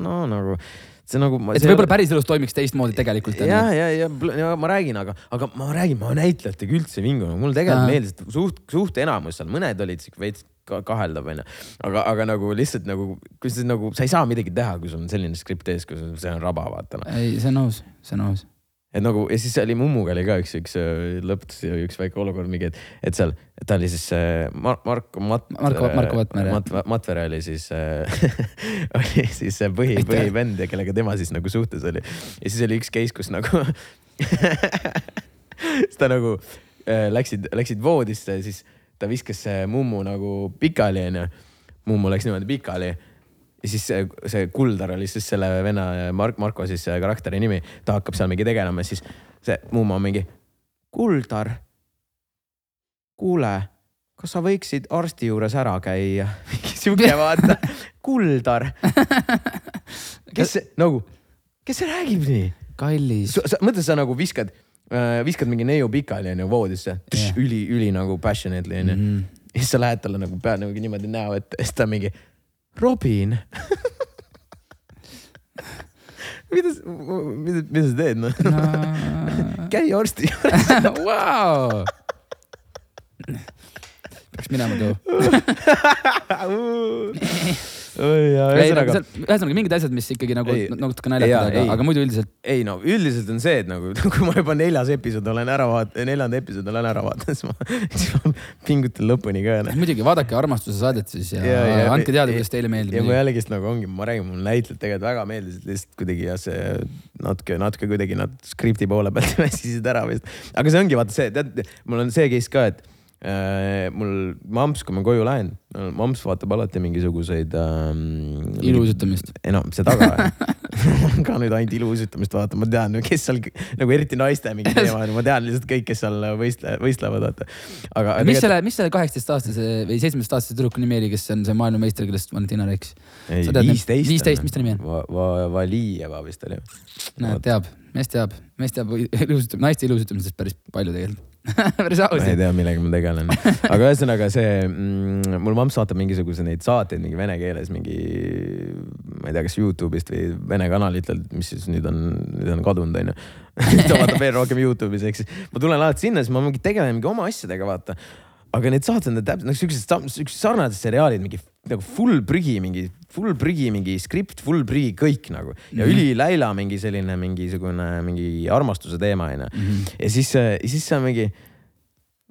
no, nagu see nagu. et see võib-olla päriselus toimiks teistmoodi tegelikult ja, ja, ja, ja ma räägin, aga, aga ma räägin, ma näitlejatega üldse ei vingunud, mulle tegelikult meeldis suht, suht enamus seal, mõned olid siuke veits ka- kaheldav onju. aga, aga nagu lihtsalt nagu, kui sa nagu, sa ei saa midagi teha, kui sul on selline skript ees, kui see on raba, vaata noh. ei, see on aus, see on aus. Et nagu ja siis oli Mummuga oli ka üks, üks äh, lõputus üks väike olukord mingi, et, et seal, ta oli siis äh, Mar Marko Mat-. Marko- Marko Vatmer, jah. Mat-, Matvere oli siis äh, [laughs] oli siis see põhi, põhivend ja kellega tema siis nagu suhtes oli. ja siis oli üks case, kus nagu [laughs] siis ta nagu äh, läksid, läksid voodisse ja siis ta viskas see Mummu nagu pikali onju. Mummu läks niimoodi pikali ja siis see, see Kuldar oli siis selle venna Mark, Marko siis karakteri nimi, ta hakkab seal mingi tegelema, siis see mummo mingi. Kuldar, kuule, kas sa võiksid arsti juures ära käia? [laughs] mingi sihuke vaata, [laughs] Kuldar. kes nagu, kes räägib nii? kallis. mõtle, sa nagu viskad, viskad mingi neiu pikali onju voodisse Jah. üli, üli nagu passionately onju. Mhm. ja siis sa lähed talle nagu pea nagu niimoodi näo ette ja siis ta mingi Robin mida, mida, mida sa teed noh? käi arsti juures. [laughs] Vau! peaks minema too. [laughs] ühesõnaga, ühesõnaga mingid asjad, mis ikkagi nagu natuke naljakad, aga aga muidu üldiselt ei no üldiselt on see, et nagu [laughs] kui ma juba neljas episood olen ära vaadanud, neljanda episoodi olen ära vaadanud, [laughs] siis ma, siis ma pingutan lõpuni ka. muidugi vaadake armastuse saadet siis ja, ja, ja andke teada, kuidas teile meeldib ja. ma jällegist nagu ongi, ma räägin, mulle näitlejad tegelikult väga meeldisid, lihtsalt kuidagi ja see natuke, natuke kuidagi nad skripti poole pealt [laughs] väsisid ära vist. aga see ongi vaata see, tead, mul on see case ka, et mul mamps, kui ma koju lähen, mamps vaatab alati mingisuguseid ähm,. iluuisutamist. ei no seda ka [laughs] ka nüüd ainult iluuisutamist vaatan, ma tean, kes seal nagu eriti naiste mingi [laughs] teema on, ma tean lihtsalt kõik, kes seal võistle-, võistlevad, vaata. aga. mis selle, mis selle kaheksateistaastase või seitsmeteistaastase tüdruku nimi oli, kes on see maailmameister, kellest Valentina rääkis? viisteist. viisteist, mis ta nimi on? Va-, Va-, Valijeva vist oli. näed, teab, mees teab, mees teab iluuisutam-, naiste iluuisutamisest päris palju tegelikult. [laughs] päris aus ma ei. tea, millega ma tegelen, aga ühesõnaga see mm,, mul mamps vaatab mingisuguseid neid saateid mingi vene keeles, mingi, ma ei tea, kas Youtube'ist või vene kanalitelt, mis siis nüüd on, nüüd on kadunud, onju. [laughs] ta vaatab veel rohkem Youtube'is, ehk siis ma tulen alati sinna, siis ma mingi tegelen mingi oma asjadega, vaata. aga need saated on täpselt nagu siuksed, siuksed sarnased seriaalid, mingi nagu full prügi, mingi full prügi, mingi skript, full prügi, kõik nagu ja mm -hmm. üliläila mingi selline mingisugune mingi armastuse teema onju. ja siis, ja siis sa mingi,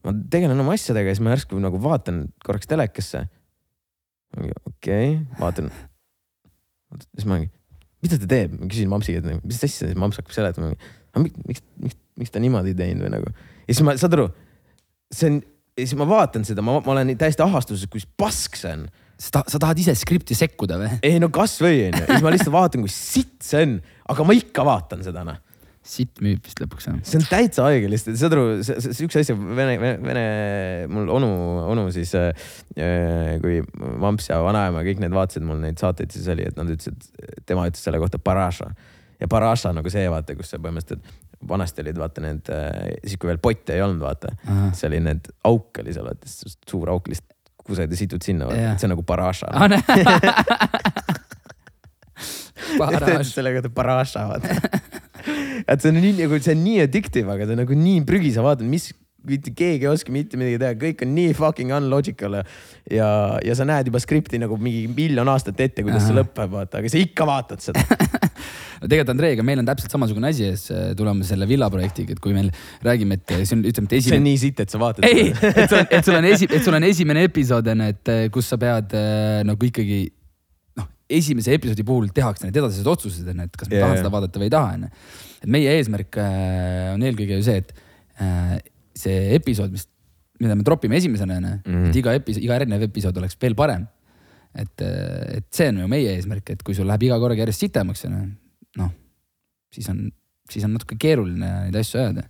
ma tegelen oma asjadega ja siis ma järsku nagu vaatan korraks telekasse. okei okay,, vaatan. siis ma mingi, mida ta teeb, ma küsin mampsi, et mis asja, siis mamps hakkab seletama. miks, miks, miks, miks ta niimoodi teinud või nagu. ja siis ma, saad aru, see on, ja siis ma vaatan seda, ma, ma olen täiesti ahastuses, kui pask see on sa sa tahad ise skripti sekkuda või? ei no kasvõi onju, siis ma lihtsalt vaatan, kui sitt see on, aga ma ikka vaatan seda noh. sitt müüb vist lõpuks jah. see on täitsa haige lihtsalt, saad aru, siukse asja vene, vene, vene, mul onu, onu siis äh,, kui mamps ja vanaema kõik need vaatasid mul neid saateid, siis oli, et nad ütlesid, tema ütles selle kohta paraša ja paraša nagu see vaata, kus sa põhimõtteliselt vanasti olid vaata need, siis kui veel potte ei olnud, vaata, siis oli need auk oli seal, vaata suur auk lihtsalt kused ja situd sinna, Jah. see on nagu paraša. [laughs] Paraaž. selle kohta paraša vaata. [laughs] et see on nii nagu, see on nii addictive, aga see on nagu nii prügi, sa vaatad, mis, mitte keegi ei oska mitte midagi teha, kõik on nii fucking unlogical ja, ja, sa näed juba skripti nagu mingi miljon aastat ette, kuidas see Ahah. lõpeb, vaata, aga sa ikka vaatad seda. [laughs] no tegelikult Andreiga meil on täpselt samasugune asi ees äh, tulemas selle villa projektiga, et kui meil räägime, et see on, ütleme, et see on esimene. nii sitt, et sa vaatad ei, et sul on, et sul on esi-, et sul on esimene episood on, et äh, kus sa pead äh, nagu ikkagi noh, esimese episoodi puhul tehakse need edasised otsused on, et kas ma Jaa, tahan seda vaadata või ei taha, onju. et meie eesmärk äh, on eelkõige ju see, et äh, see episood, mis, mida me tropime esimesena onju, Mhm. et iga episood, iga järgnev episood oleks veel parem. et, et see on ju meie eesmärk, et kui sul läheb iga korraga järjest sitemaks noh siis on, siis on natuke keeruline neid asju ajada.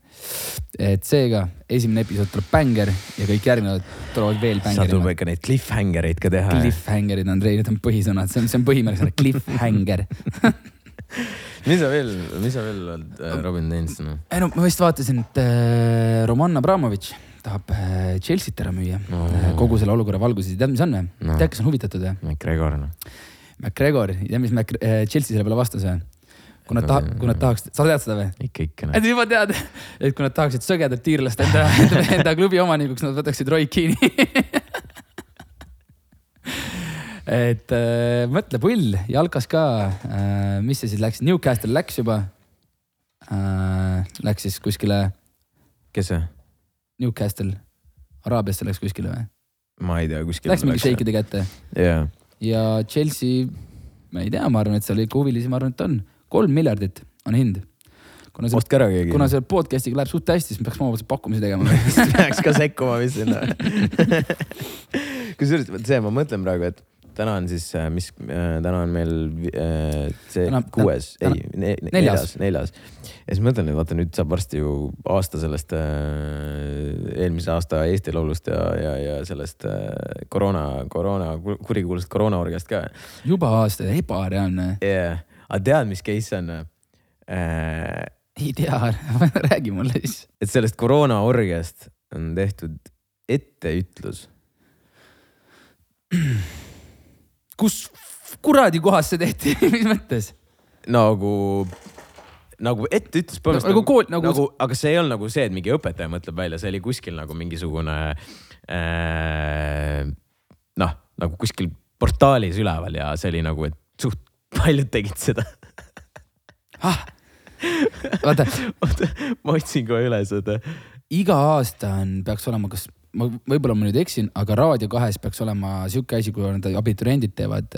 et seega esimene episood tuleb bänger ja kõik järgnevad tulevad veel seal tuleb bängerimad. ikka neid cliffhangereid ka teha. Cliffhangerid, Andrei, need on põhisõnad, see on, see on põhimärksõna, cliffhanger. [laughs] [laughs] mis sa veel, mis sa veel oled äh, Robin teinud noh?? ei no ma vist vaatasin, et äh, Roman Abramovitš tahab äh, Chelsea't ära müüa No. kogu selle olukorra valguses, tead, mis on või No. tead, kes on huvitatud või? McGregor noh. McGregor, tead, mis Mac-, Chelsea selle peale vastas või? kui nad taha-, kui nad tahaks, sa tead seda või? ikka, ikka noh. et juba tead, et kui nad tahaksid sõgedat tiirlast enda, [laughs] enda, enda klubi omanikuks, nad võtaksid Roy Keane'i. [laughs] et äh, mõtle, pull, jalkas ka äh,, mis see siis läks, Newcastle läks juba äh,. Läks siis kuskile kes see? Newcastle, Araabiasse läks kuskile või? ma ei tea, kuskil. Läks mingi šeikide kätte jaa, ja Chelsea, ma ei tea, ma arvan, et seal ikka huvilisi, ma arvan, et on kolm miljardit on hind. kuna see, ostke ära keegi. kuna selle podcast'iga läheb suht hästi, siis me peaks omapoolse pakkumise tegema [laughs] peaks ka sekkuma vist sinna. [laughs] kusjuures see, ma mõtlen praegu, et täna on siis, mis, täna on meil äh, see Täna- kuues, ei ne,, neljas. neljas, ja siis mõtlen, et vaata nüüd saab varsti ju aasta sellest äh, eelmise aasta Eesti Laulust ja, ja, ja sellest äh, koroona, koroona, kurikuulsast koroonaorgiast ka juba aasta, ebareaalne. yeah.. aga tead, mis case on äh,? ei tea, [laughs] räägi mulle siis. et sellest koroonaorgiast on tehtud etteütlus [clears throat] kus kuradi kohas see tehti, [laughs] mis mõttes? nagu, nagu ette ütles põhimõtteliselt nagu kool- nagu- nagu, aga see ei olnud nagu see, et mingi õpetaja mõtleb välja, see oli kuskil nagu mingisugune äh, noh, nagu kuskil portaalis üleval ja see oli nagu, et suht [laughs] paljud tegid seda. ah,. vaata, oota, ma otsin kohe üles, oota. iga aasta on, peaks olema, kas ma võib-olla ma nüüd eksin, aga Raadio kahes peaks olema sihuke asi, kui need abituriendid teevad,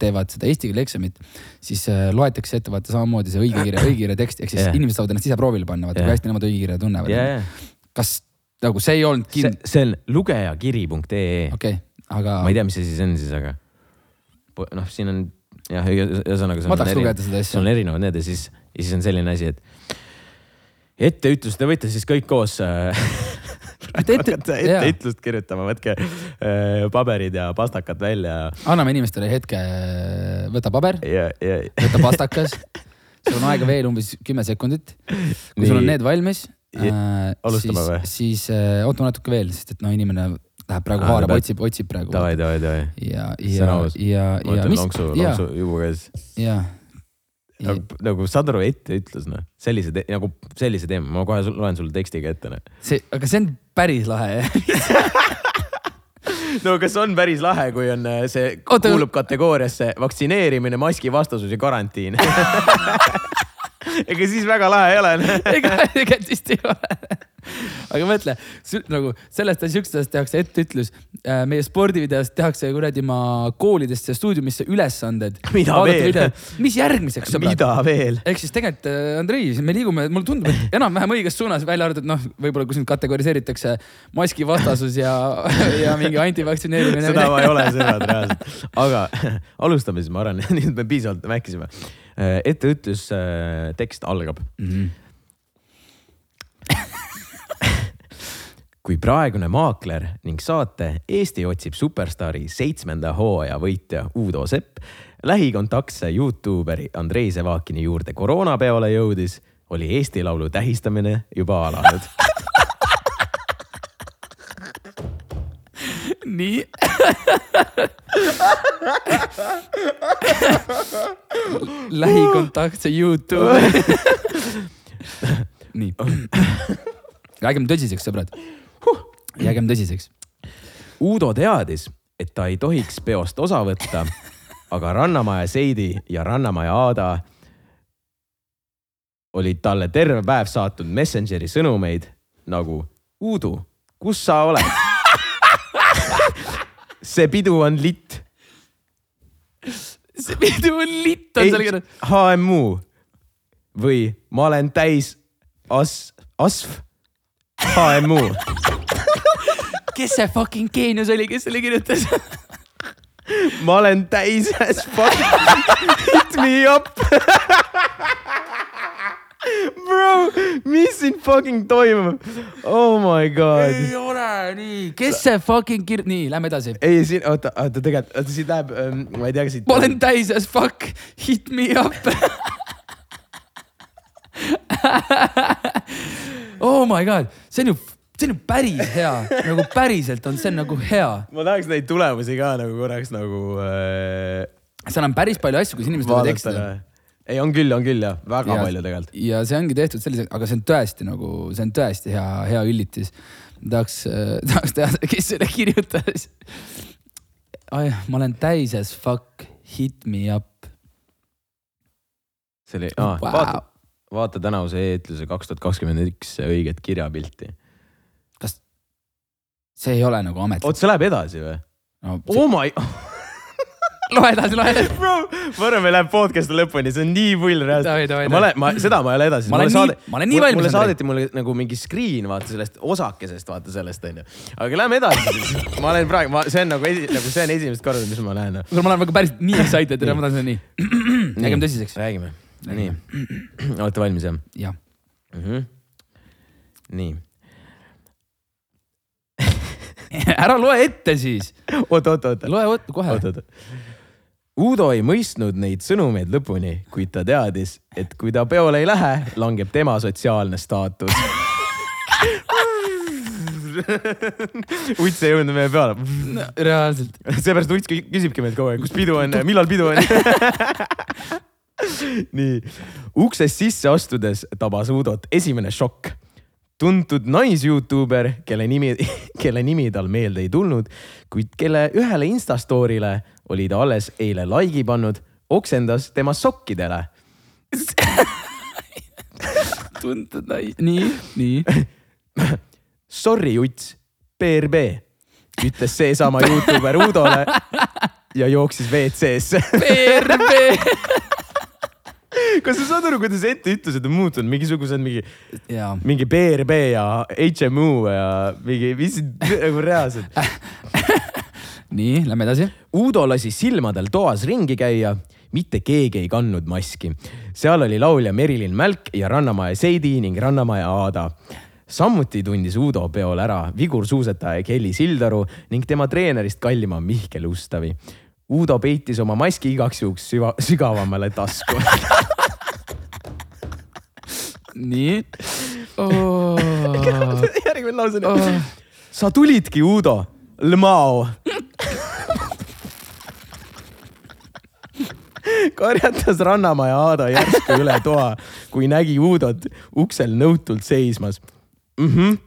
teevad seda eesti keele eksamit, siis äh, loetakse ette vaata samamoodi see õigekirja, [coughs] õigekirja tekst, ehk siis yeah. inimesed saavad ennast ise proovile panna, vaata Jah. kui hästi nemad õigekirja tunnevad yeah.. kas nagu see ei olnud see kind-,, see on lugejakiri.ee okei okay,, aga ma ei tea, mis asi see on siis, aga noh, siin on jah, ühesõnaga. Ma tahaks lugeda seda asja. seal on erinevad need ja siis, ja siis on selline asi, et etteütlus, te võite siis kõik koos [laughs] äh, Et ette- hakata jaa. etteütlust kirjutama, võtke äh, paberid ja pastakad välja anname inimestele hetke, võta paber, ja, ja võta pastakas. sul on aega veel umbes kümme sekundit. kui Nii. sul on need valmis Ja- äh,, siis siis äh, ootame natuke veel, sest et noh, inimene läheb praegu Aa, haarab, otsib, otsib praegu. davai, davai, davai. ja, ja ja, ja mis lonksu, lonksu jubu käes. ja. Nagu, nagu saad aru, etteütlus noh, sellise, nagu sellise teema, ma kohe loen sulle tekstiga ette noh. see, aga see on päris lahe no kas on päris lahe, kui on äh, see Oota, kuulub kategooriasse vaktsineerimine, maskivastasus ja karantiin [laughs] ega siis väga lahe ei ole. noh. ega, ega vist ei ole. Aga mõtle, nagu sellest asjast tehakse etteütlus. meie spordivideost tehakse kuradi ma koolidesse ja stuudiumisse ülesanded. [laughs] Mida veel? mis järgmiseks sõbrad? mida veel? ehk siis tegelikult äh, Andrei, me liigume, mulle tundub, et enam-vähem õiges suunas, välja arvatud noh, võib-olla kus nüüd kategoriseeritakse maskivastasus ja, [laughs] ja mingi antivaktsineerimine. seda ma ei ole sõbrad reaalselt, aga [laughs] alustame siis, ma arvan, nüüd me piisavalt rääkisime. etteütlus äh, tekst algab. Mhm. Kui praegune maakler ning saate Eesti otsib superstaari seitsmenda hooaja võitja Uudo Sepp lähikontaktse Youtuberi Andrei Sevakini juurde koroonapeole jõudis, oli Eesti Laulu tähistamine juba alanud. nii. lähikontaktse Youtube. [laughs] nii. räägime tõsiseks, sõbrad. Jäägem tõsiseks. Uudo teadis, et ta ei tohiks peost osa võtta, [laughs] aga Rannamaja Seidi ja Rannamaja Aada olid talle terve päev saatnud Messengeri sõnumeid nagu Uudu, kus sa oled? [laughs] see pidu on litt. see pidu on litt on seal kirjas. HMU või ma olen täis as-, asv, HMU. Kes see fucking geenius oli, kes selle kirjutas? [laughs] ma olen täis as fuck, hit me up. Bro, mis siin fucking toimub? Oh my god. ei ole nii, kes see fucking kir-, nii, lähme edasi. ei, siin, oota, oota, tegelikult, oota siit läheb ähm,, ma ei tea, kas siit. ma olen täis as fuck, hit me up. [laughs] oh my god, see on ju, see on ju päris hea, nagu päriselt on, see nagu hea. ma tahaks neid tulemusi ka nagu korraks nagu äh, seal on päris palju asju, kus inimesed võivad eksida. ei, on küll, on küll jah, väga ja, palju tegelikult. ja see ongi tehtud sellise, aga see on tõesti nagu, see on tõesti hea, hea üllitis. tahaks äh, [laughs] tahaks teada, kes selle kirjutas. ai, ma olen täis as fuck, hit me up. see oli ah,, Wow. vaata, vaata tänavuse e-ütluse kaks tuhat kakskümmend üks õiget kirjapilti. See ei ole nagu ametlik? oot, see läheb edasi või? No, oh my, [laughs] loe edasi, loe edasi. bro, ma arvan, me läheb podcast'i lõpuni, see on nii pull reaalselt ma olen, ma seda ma ei ole edasi. Ma olen nii- ma olen nii valmis, mulle saadeti mulle nagu mingi screen vaata sellest osakesest, vaata sellest onju. aga lähme edasi siis. [laughs] ma olen praegu, ma, see on nagu nagu see on esimest korda, mis ma näen. kuule, ma olen väga päris nii excited, ma tahan seda nii. Jäägem tõsiseks. räägime, nii. [clears throat] olete valmis jah jah? -hmm. nii, [laughs] ära loe ette siis, oota, oota, oota. loe ot- kohe. Udo ei mõistnud neid sõnumeid lõpuni, kuid ta teadis, et kui ta peole ei lähe, langeb tema sotsiaalne staatus. [laughs] Uts ei jõudnud meie peale. reaalselt. seepärast Uts kü- küsibki meilt kogu aeg, kus pidu on, millal pidu on. [laughs] nii, uksest sisse astudes tabas Udot esimene šokk. Tuntud nais-Youtuber, kelle nimi, [laughs] kelle nimi tal meelde ei tulnud, kuid kelle ühele Instastory'le oli ta alles eile like'i pannud, oksendas tema sokkidele. [laughs] tuntud nais, nii, nii. [laughs] Sorry, Uts, BRB, ütles seesama Youtuber Udole ja jooksis WC-sse. PRB. Kas sa saad aru, kuidas etteütlused on muutunud, mingisugused mingi, mingi BRB ja HMU ja mingi, mis nagu reaalselt. [laughs] nii, lähme edasi. Udo lasi silmadel toas ringi käia, mitte keegi ei kandnud maski. seal oli laulja Merilin Mälk ja Rannamaja Seidi ning Rannamaja Aada. samuti tundis Udo peol ära vigursuusataja Kelly Sildaru ning tema treenerist kallima Mihkel Ustavi. Udo peitis oma maski igaks juhuks süva, [laughs] sügavamale tasku. [laughs] nii oh. [laughs] järgmine lause on oh.. sa tulidki, Udo, Lmao. karjatas Rannamaja Aada järsku üle toa, kui nägi Udot uksel nõutult seismas mm. -hmm,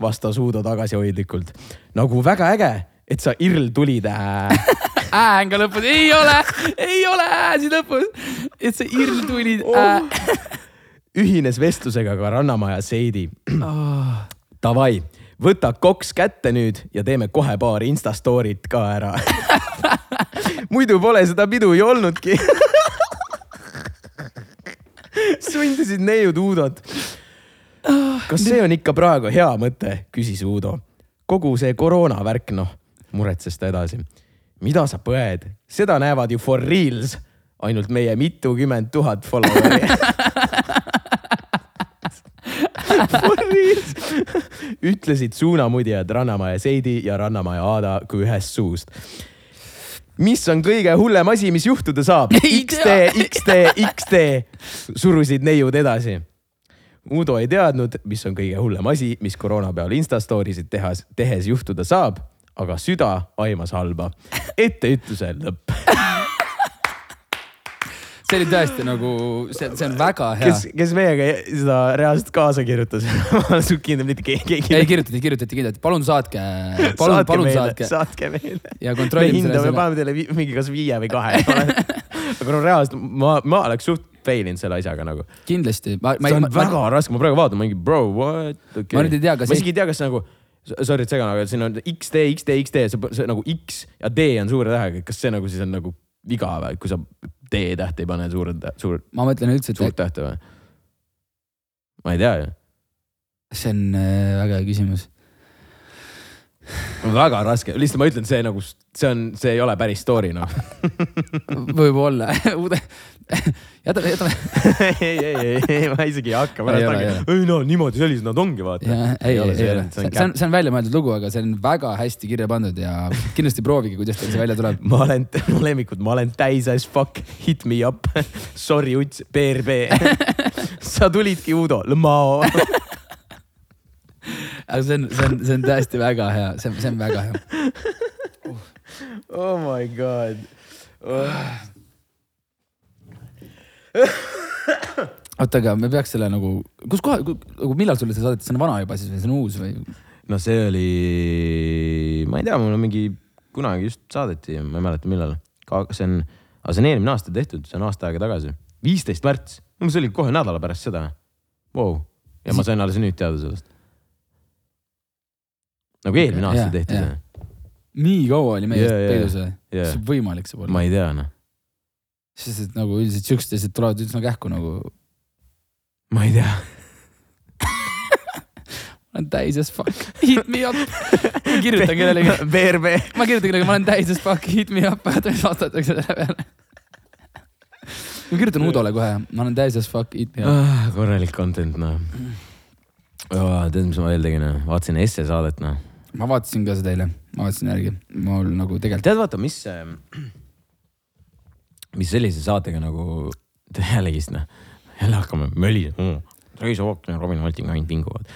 vastas Udo tagasihoidlikult. nagu väga äge, et sa Irl tulid ää on ka lõpus, ei ole, ei ole ääsi lõpus. et see irl tuli äh.. Ühines vestlusega ka Rannamaja Seidi. Oh. Davai, võta koks kätte nüüd ja teeme kohe paar Insta story't ka ära. [laughs] muidu pole seda pidu ju olnudki. [laughs] sundisid neiud Udot. kas see on ikka praegu hea mõte, küsis Udo. kogu see koroonavärk, noh, muretses ta edasi. mida sa põed, seda näevad ju for reals ainult meie mitukümmend tuhat follower'i. [laughs] Reals, [laughs] ütlesid suunamudjad Rannamaja Seidi ja Rannamaja Aada kui ühest suust. mis on kõige hullem asi, mis juhtuda saab? XD XD, XD, surusid neiud edasi. Udo ei teadnud, mis on kõige hullem asi, mis koroona peal Instastory sid tehas, tehes juhtuda saab, aga süda aimas halba. etteütluse lõpp. [laughs] see oli tõesti nagu, see, see on väga hea kes, kes meiega seda reaalselt kaasa kirjutas? [laughs] ma olen kindel, mitte keegi ei ei kirjutati, kirjutati kindlalt, palun saatke, palun, palun meile, saatke. saatke meile. ja me kontrollime hindame, selle, paneme teile mingi kas viie või kahe. [laughs] aga no reaalselt ma, ma oleks suht fail inud selle asjaga nagu. kindlasti. ma, ma see on ma, väga raske, ma praegu vaatan mingi bro, what okay.. Ma nüüd ei tea, kas ma isegi ei tea, kas see nagu, sorry, et segan, aga siin on XD, XD, XD, see nagu X ja D on suure tähega, kas see nagu siis on nagu viga või, kui sa D-tähte ei pane suure, suur, ma mõtlen üldse, suurt tähte või? ma ei tea ju. see on äh, väga hea küsimus. väga raske, lihtsalt ma ütlen, see nagu, see on, see ei ole päris story noh. võib-olla, [laughs] jätame, jätame. [laughs] ei, ei, ei, ei, ma isegi ei hakka pärast ole, ei no niimoodi sellised nad ongi, vaata. ei, ei ole, ei see see on on, see on väljamõeldud lugu, aga see on väga hästi kirja pandud ja kindlasti proovige, kuidas teil see välja tuleb. [laughs] ma olen, mu lemmikud, ma olen täis as fuck, hit me up. [laughs] Sorry, Uts, BRB. sa tulidki, Udo, Lmao. aga see on, see on, see on tõesti väga hea, see on, see on väga hea. Oh my god oh.. [coughs] oota, aga me peaks selle nagu, kus koha, nagu millal sulle see saadeti, see on vana juba siis või see on uus või? no see oli, ma ei tea, mul on mingi, kunagi just saadeti, ma ei mäleta, millal. see on, aga see on eelmine aasta tehtud, see on aasta aega tagasi, viisteist märts, see oli kohe nädala pärast seda wow.. ja ma sain alles nüüd teada sellest. nagu eelmine aasta Jaa, tehti jaa. see, nii kaua oli meie jaa, peidus või? jaa. kas võimalik saab olla ma? ei tea noh, sest et nagu üldiselt siuksed asjad tulevad üsna kähku nagu. ma ei tea. [laughs] ma olen täis as fuck, hit me up. ma kirjutan kellelegi, BRB. ma kirjutan kellelegi, ma olen täis as fuck, hit me up, vaata mis vastatakse selle peale. ma kirjutan Udole kohe, ma olen täis as fuck, hit me up. Ah, korralik content noh oh,. tead, mis ma veel tegin, vaatasin Esse saadet noh. ma vaatasin ka seda eile, ma vaatasin järgi, mul nagu tegelikult, tead, vaata, mis, mis sellise saatega nagu, [laughs] jällegist noh, jälle hakkame mölisema mm.. Reis Ook ja Robin Holting ainult vinguvad.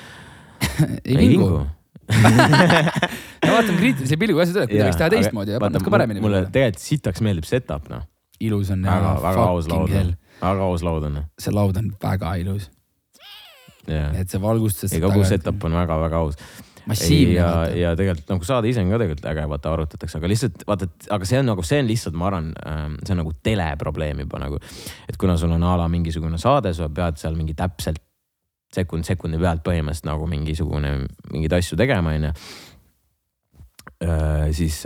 ei vingu. [laughs] no vaatame kriitilise pilguga asjad üle, kui ta võiks teha teistmoodi ja natuke paremini. mulle tegelikult sitaks meeldib setup noh, ilus on väga, väga aus laud on., väga aus laud on. see laud on väga ilus, jah, et see valgustus. ei kogu setup on väga-väga aus. Massiivne ja, ja tegelikult nagu saade ise on ka tegelikult äge, vaata arutatakse, aga lihtsalt vaata, aga see on nagu, see on lihtsalt, ma arvan, see on nagu teleprobleem juba nagu. et kuna sul on a la mingisugune saade, sa pead seal mingi täpselt sekund sekundi pealt põhimõtteliselt nagu mingisugune, mingeid asju tegema, onju. siis,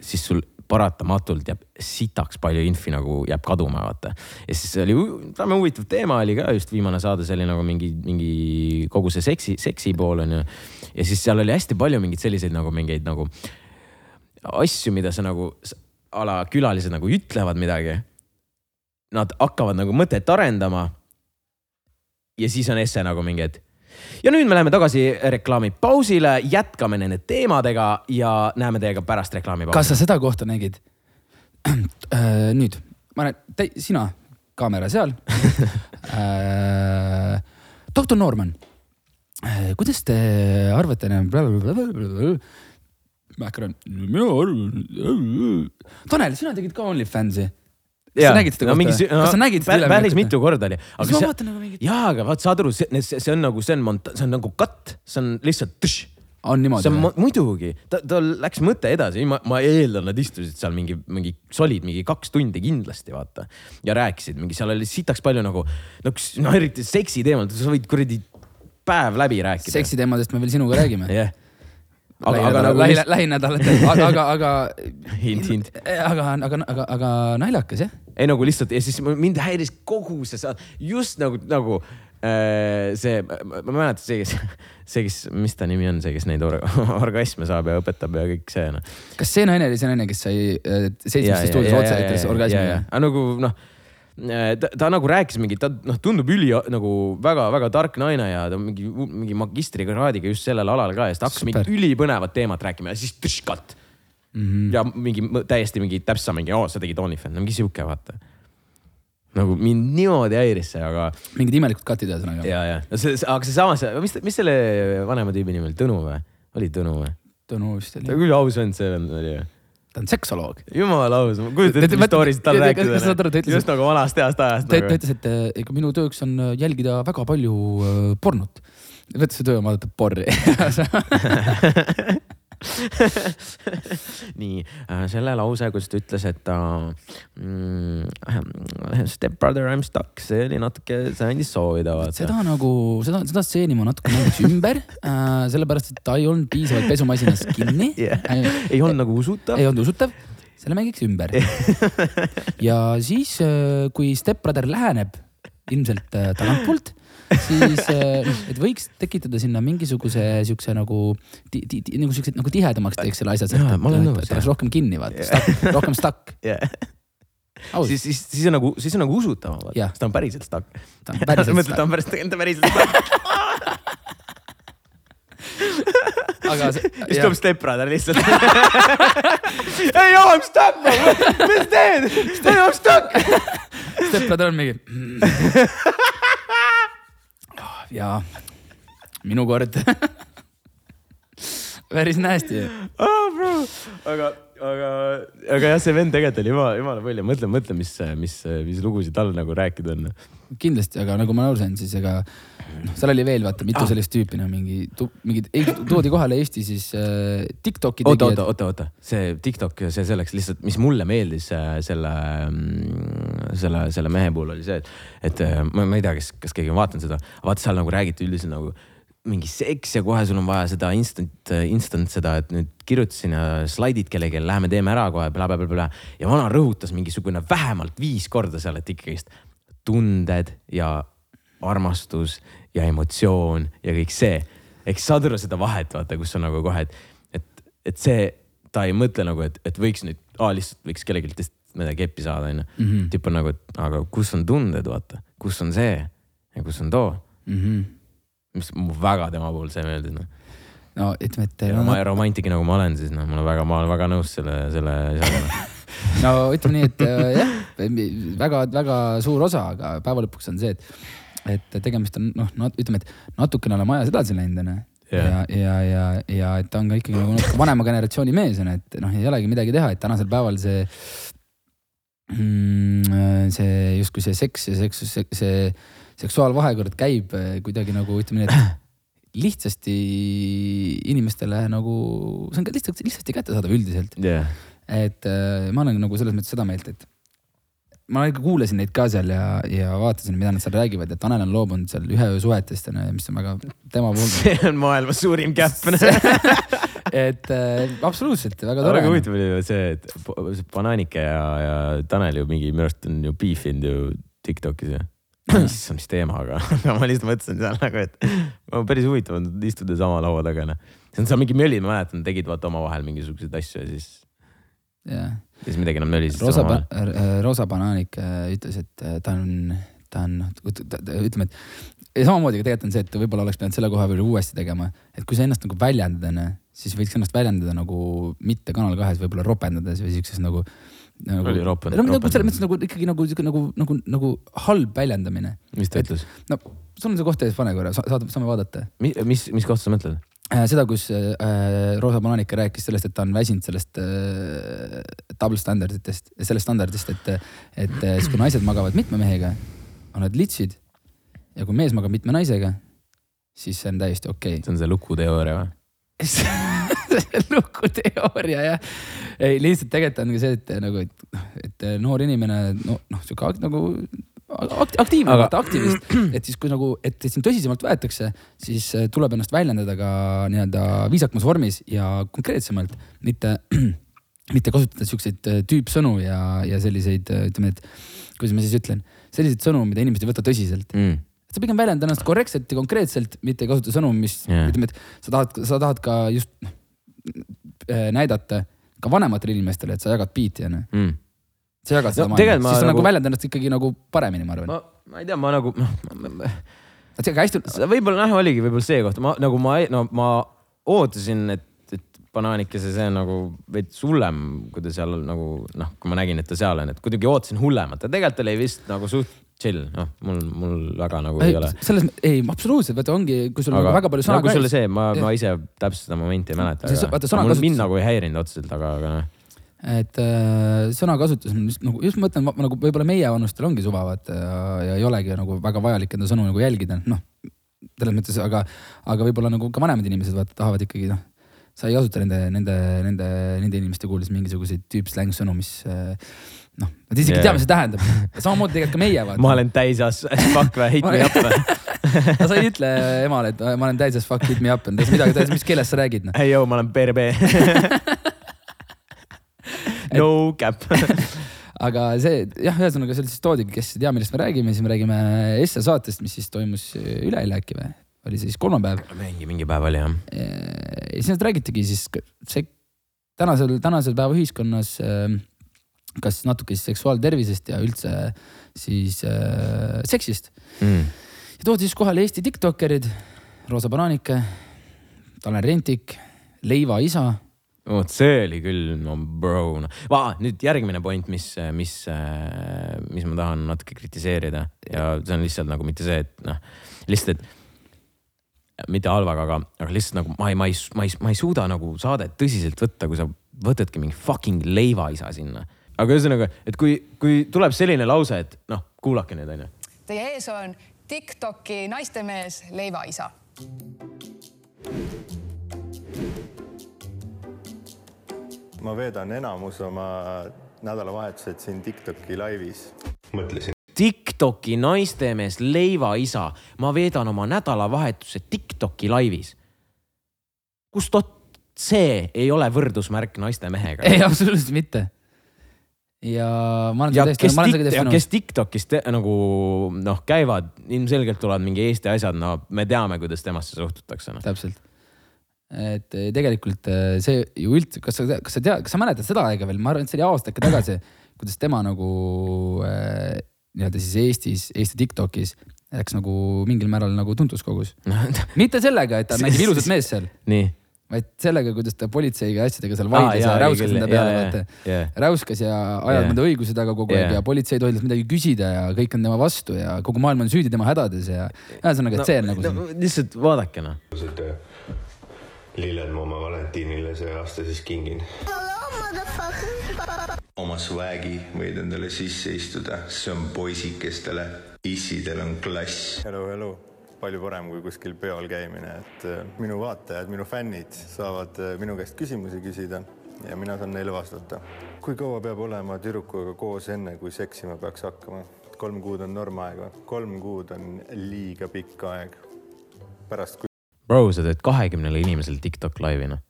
siis sul paratamatult jääb sitaks palju infi nagu jääb kaduma, vaata. ja siis oli väga huvitav teema oli ka just viimane saade, see oli nagu mingi, mingi kogu see seksi, seksi pool on ju. Ja siis seal oli hästi palju mingeid selliseid nagu mingeid nagu asju, mida sa nagu a la külalised nagu ütlevad midagi. Nad hakkavad nagu mõtet arendama. ja siis on esse nagu mingi, et ja nüüd me läheme tagasi reklaamipausile, jätkame nende teemadega ja näeme teiega pärast reklaamipausi. kas sa seda kohta nägid? [clears throat] nüüd, ma näen, sina, kaamera seal [laughs] äh,. doktor Norman, kuidas te arvate? Mäkran, mina arvan. Tanel, sina tegid ka OnlyFansi. kas sa nägid seda kohta? kas sa nägid seda päris mitu korda oli. siis ma vaatan nagu mingit, jaa, aga vaat saad aru, see, see on nagu, see on mont-, see on nagu katt, see on lihtsalt tš, on niimoodi see on muidugi, ta, tal läks mõte edasi, ma, ma eeldan, nad istusid seal mingi, mingi solid mingi kaks tundi kindlasti vaata. ja rääkisid mingi, seal oli sitaks palju nagu, no kus, no eriti seksi teemal, sa võid kuradi päev läbi rääkida. seksiteemadest me veel sinuga räägime. [laughs] jah. aga, aga nagu lähi, lähinädalatel, [laughs] aga, aga, aga, hint, hint. aga, aga, aga, aga naljakas jah. ei nagu lihtsalt ja siis mind häiris kogu see saade, just nagu, nagu äh, see, ma mäletan see, kes, see, kes, mis ta nimi on, see, kes neid or [laughs] orgasme saab ja õpetab ja kõik see noh. kas see naine oli see naine, kes sai äh, seitsmesse stuudios otse ütles orgasmi? aga nagu noh, ta, ta nagu rääkis mingi, ta noh, tundub üli nagu väga-väga tark naine ja ta mingi, mingi magistrikraadiga just sellel alal ka ja siis ta hakkas mingit ülipõnevat teemat rääkima ja siis tš, katt Mm -hmm. ja mingi täiesti mingi täpsa mingi, oo, sa tegid OnlyFans, mingi sihuke vaata. nagu mind niimoodi häiris see, aga mingid imelikud katid ühesõnaga. ja, ja no see, aga seesamas, mis, mis selle vanema tüübi nimi oli, Tõnu või? oli Tõnu või? Tõnu vist ta oli. küll aus vend see vend oli ju. Ta on seksoloog. jumala aus, ma kujutan ette, Te- mis story'sid tal rääkida. just nagu vanast heast ajast ta, nagu. ütles, et ega minu tööks on äh, jälgida väga palju äh, pornot. võttis see töö vaadata porri. [laughs] [laughs] nii, selle lause, kus ta ütles, et ta mm, step brother I m stuck, see oli natuke, see andis soovida vaata. seda nagu, seda, seda stseeni ma natuke mängiks ümber äh,, sellepärast et ta ei olnud piisavalt pesumasinas kinni [laughs] Jah. äh,. ei olnud nagu usutav ei. olnud usutav, selle mängiks ümber. [laughs] ja siis, kui stepbrother läheneb ilmselt äh, tagantpoolt, siis äh, et võiks tekitada sinna mingisuguse siukse nagu nagu siukse nagu tihedamaks teeks selle asja, oleks rohkem kinni vaata, rohkem stuck. [laughs] aus, siis, siis, siis on nagu, siis on nagu usutavam, sest ta on päriselt stuck. ta on päriselt [laughs] mõtled, ta on päris, ta on päriselt stuck. [laughs] aga see- siis tuleb step brother lihtsalt. ei, I m stuck, mis teed? I m stuck. stepbrother on mingi. jaa, minu kord. [laughs] päris nasty. oh, bro. aga, aga, aga jah, see vend tegelikult oli jumala, jumala palju, mõtle, mõtle, mis, mis, mis lugusid tal nagu rääkida on. kindlasti, aga nagu ma aru sain, siis ega noh, seal oli veel vaata mitu Ah. sellist tüüpi, no mingi, mingid, toodi kohale Eesti siis äh, Tiktoki tegijad oota, oota, oota, see TikTok, see selleks lihtsalt, mis mulle meeldis äh, selle, selle, selle mehe puhul oli see, et, et äh, ma, ma ei tea, kas, kas keegi on vaadanud seda, vaata seal nagu räägiti üldiselt nagu mingi seks ja kohe sul on vaja seda instant, instant seda, et nüüd kirjutasin slaidid kellelegi, lähme teeme ära kohe bla,, blablabla. ja vana rõhutas mingisugune vähemalt viis korda seal, et ikkagist tunded ja armastus ja emotsioon ja kõik see. eks saad aru seda vahet, vaata, kus on nagu kohe, et, et, et see, ta ei mõtle nagu, et, et võiks nüüd, lihtsalt võiks kellelgi midagi keppi saada, onju. Mhm. tüüp on nagu, et aga kus on tunded, vaata, kus on see ja kus on too, mm. -hmm. mis mu väga tema puhul see meeldis, noh. no ütleme, et no, ma romantik nagu ma olen, siis noh, mul on väga, ma olen väga nõus selle, selle asjaga. [laughs] no ütleme nii, et äh, jah, väga-väga suur osa, aga päeva lõpuks on see, et, et tegemist on noh, ütleme, et natukene oleme ajas edasi läinud onju. ja, ja, ja, ja et ta on ka ikkagi nagu natuke vanema generatsiooni mees on, et noh, ei olegi midagi teha, et tänasel päeval see mm,, see justkui see seks ja seks, see seksuaalvahekord käib eh, kuidagi nagu ütleme nii, et lihtsasti inimestele nagu, see on ka lihtsalt, lihtsasti kättesaadav üldiselt. jah, et äh, ma olen nagu selles mõttes seda meelt, et ma ikka kuulasin neid ka seal ja, ja vaatasin, mida nad seal räägivad ja Tanel on loobunud seal ühe öö suhetest, mis on väga tema puhul. [laughs] see on maailma suurim käpp. [laughs] et äh, absoluutselt väga tore väga. huvitav oli ju see, et Bananike ja, ja Tanel ju mingi, minu arust on ju beefinud ju Tiktokis ju. issand, mis teema, [laughs] aga ma lihtsalt mõtlesin seal nagu, et päris huvitav on istuda sama laua taga, noh. see on seal mingi möllid, ma mäletan, tegid vaata omavahel mingisuguseid asju ja siis, jah, siis midagi enam nölisid Rosa, omavahel. Rosa Bananik äh, ütles, et äh, ta on, ta on, ütleme, et ja samamoodi ka tegelikult on see, et võib-olla oleks pidanud selle koha peal uuesti tegema, et kui sa ennast nagu väljendad, onju, siis võiks ennast väljendada nagu mitte Kanal kahes võib-olla ropendades või siukses nagu, nagu. Oli ropend- no nagu selles mõttes nagu ikkagi nagu siuke nagu, nagu, nagu halb väljendamine. mis ta ütles? no sul on see koht ees, pane korra, saad, saame vaadata. mis, mis, mis kohta sa mõtled? seda, kus äh, Rosa Bananika rääkis sellest, et ta on väsinud sellest äh, double standarditest, sellest standardist, et, et äh, siis kui naised magavad mitme mehega, on nad litsid. ja kui mees magab mitme naisega, siis see on täiesti okei see on see lukuteooria või? okay.. lukuteooria jah. ei lihtsalt tegelikult on ka see, et nagu, et, et noor inimene, no noh, sihuke nagu aktiivne Aga- Aga..., aktivist, [clears throat] et siis kui nagu, et sind tõsisemalt võetakse, siis äh, tuleb ennast väljendada ka nii-öelda viisakamas vormis ja konkreetsemalt, mitte, [clears throat] mitte kasutada siukseid äh, tüüpsõnu ja, ja selliseid, ütleme, et kuidas ma siis ütlen, selliseid sõnu, mida inimesed ei võta tõsiselt. mm.? sa pigem väljenda ennast korrektselt ja konkreetselt, mitte ei kasuta sõnu, mis yeah. ütleme, et sa tahad, sa tahad ka just äh, näidata ka vanematele inimestele, et sa jagad biiti onju. Mm. Sa jagad seda No maailma, siis sa nagu nagu- väljendad ennast ikkagi nagu paremini, ma arvan. ma, ei tea, ma nagu, noh, et see hästi, võib-olla jah, oligi võib-olla see koht, ma nagu ma, no ma ootasin, et, et banaanikese see on nagu veits hullem, kui ta seal nagu noh, kui ma nägin, et ta seal on, et kuidagi ootasin hullemat, aga tegelikult oli vist nagu suht chill, noh, mul, mul väga nagu ei, ei ole. selles, ei absoluutselt, vaata ongi, kui sul on nagu väga palju sõna nagu sulle käes. see, ma, ma ise täpselt seda momenti ei mäleta, aga vaata, aga mul sõnakasutus- mind nagu ei häirinud otseselt, aga, aga noh. Et äh, sõnakasutus on just nagu, just mõtlen ma- nagu võib-olla meievanustel ongi suva vaata ja, ja ei olegi nagu väga vajalik enda sõnu nagu jälgida, noh. selles mõttes, aga, aga võib-olla nagu ka vanemad inimesed vaata tahavad ikkagi noh, sa ei kasuta nende, nende, nende, nende inimeste kuuldes mingisuguseid tüüpsläng-sõnu, mis äh, noh, nad isegi yeah. tea, mis see tähendab. samamoodi tegelikult ka meie vaata. ma olen täisas, fuck või, hit me up või? [laughs] sa ei ütle emale, et ma olen täis, fuck hit me up, midagi, mis keeles sa räägid noh. ei joo, ma olen PRB. [laughs] no [laughs] cap. aga see jah, ühesõnaga seal siis toodigi, kes ei tea, millest me räägime, siis me räägime Esse saatest, mis siis toimus üleeile äkki või, oli see siis kolmapäev. mingi, mingi päev oli jah. ja siis nad räägitigi siis see tänasel, tänasel päeva ühiskonnas kas natuke siis seksuaaltervisest ja üldse siis äh, seksist. Mm. ja toodi siis kohale Eesti tiktokerid, Roosa Bananike, Tanel Rentik, Leiva isa vot see oli küll, no bro no.. nüüd järgmine point, mis, mis, mis ma tahan natuke kritiseerida ja see on lihtsalt nagu mitte see, et noh, lihtsalt, et mitte halvaga, aga, aga lihtsalt nagu ma ei, ma ei, ma ei, ma ei suuda nagu saadet tõsiselt võtta, kui sa võtadki mingi fucking leivaisa sinna. aga ühesõnaga, et kui, kui tuleb selline lause, et noh, kuulake nüüd onju. Teie ees on Tiktoki naistemees Leivaisa. Ma veedan enamus oma nädalavahetused siin Tiktoki laivis. mõtlesin, Tiktoki naistemees leivaisa, ma veedan oma nädalavahetuse Tiktoki laivis. kus tot-, see ei ole võrdusmärk naiste mehega. ei, absoluutselt mitte. ja ma olen täiesti, kes ma olen sellega ja täiesti kes Tiktokis te, nagu noh, käivad, ilmselgelt tulevad mingi Eesti asjad, no me teame, kuidas temasse suhtutakse no.. täpselt. Et eh, tegelikult eh, see ju üldse, kas sa, kas sa tead, kas sa mäletad seda aega veel, ma arvan, et see oli aasta äkki tagasi, kuidas tema nagu äh, nii-öelda siis Eestis, Eesti Tiktokis läks nagu mingil määral nagu tuntuks kogus. [laughs] mitte sellega, et ta nägi ilusat meest seal, nii. vaid sellega, kuidas ta politseiga ja asjadega seal vaidles ja räuskas nende peale, vaata. räuskas ja ajas Jaa. nende õiguse taga kogu aeg Jaa. ja politsei ei tohinud midagi küsida ja kõik on tema vastu ja kogu maailm on süüdi tema hädades ja ühesõnaga, et see on nagu see. lihtsalt vaadake noh. Lilled ma oma Valentiinile see aasta siis kingin. oma swag'i võid endale sisse istuda, see on poisikestele, issidel on klass. elu, elu, palju parem kui kuskil peol käimine, et äh, minu vaatajad, minu fännid saavad äh, minu käest küsimusi küsida ja mina saan neile vastata. kui kaua peab olema tüdrukuga koos, enne kui seksima peaks hakkama? kolm kuud on normaeg või? kolm kuud on liiga pikk aeg. pärast, kui bro, sa teed kahekümnele inimesele TikTok laivi noh.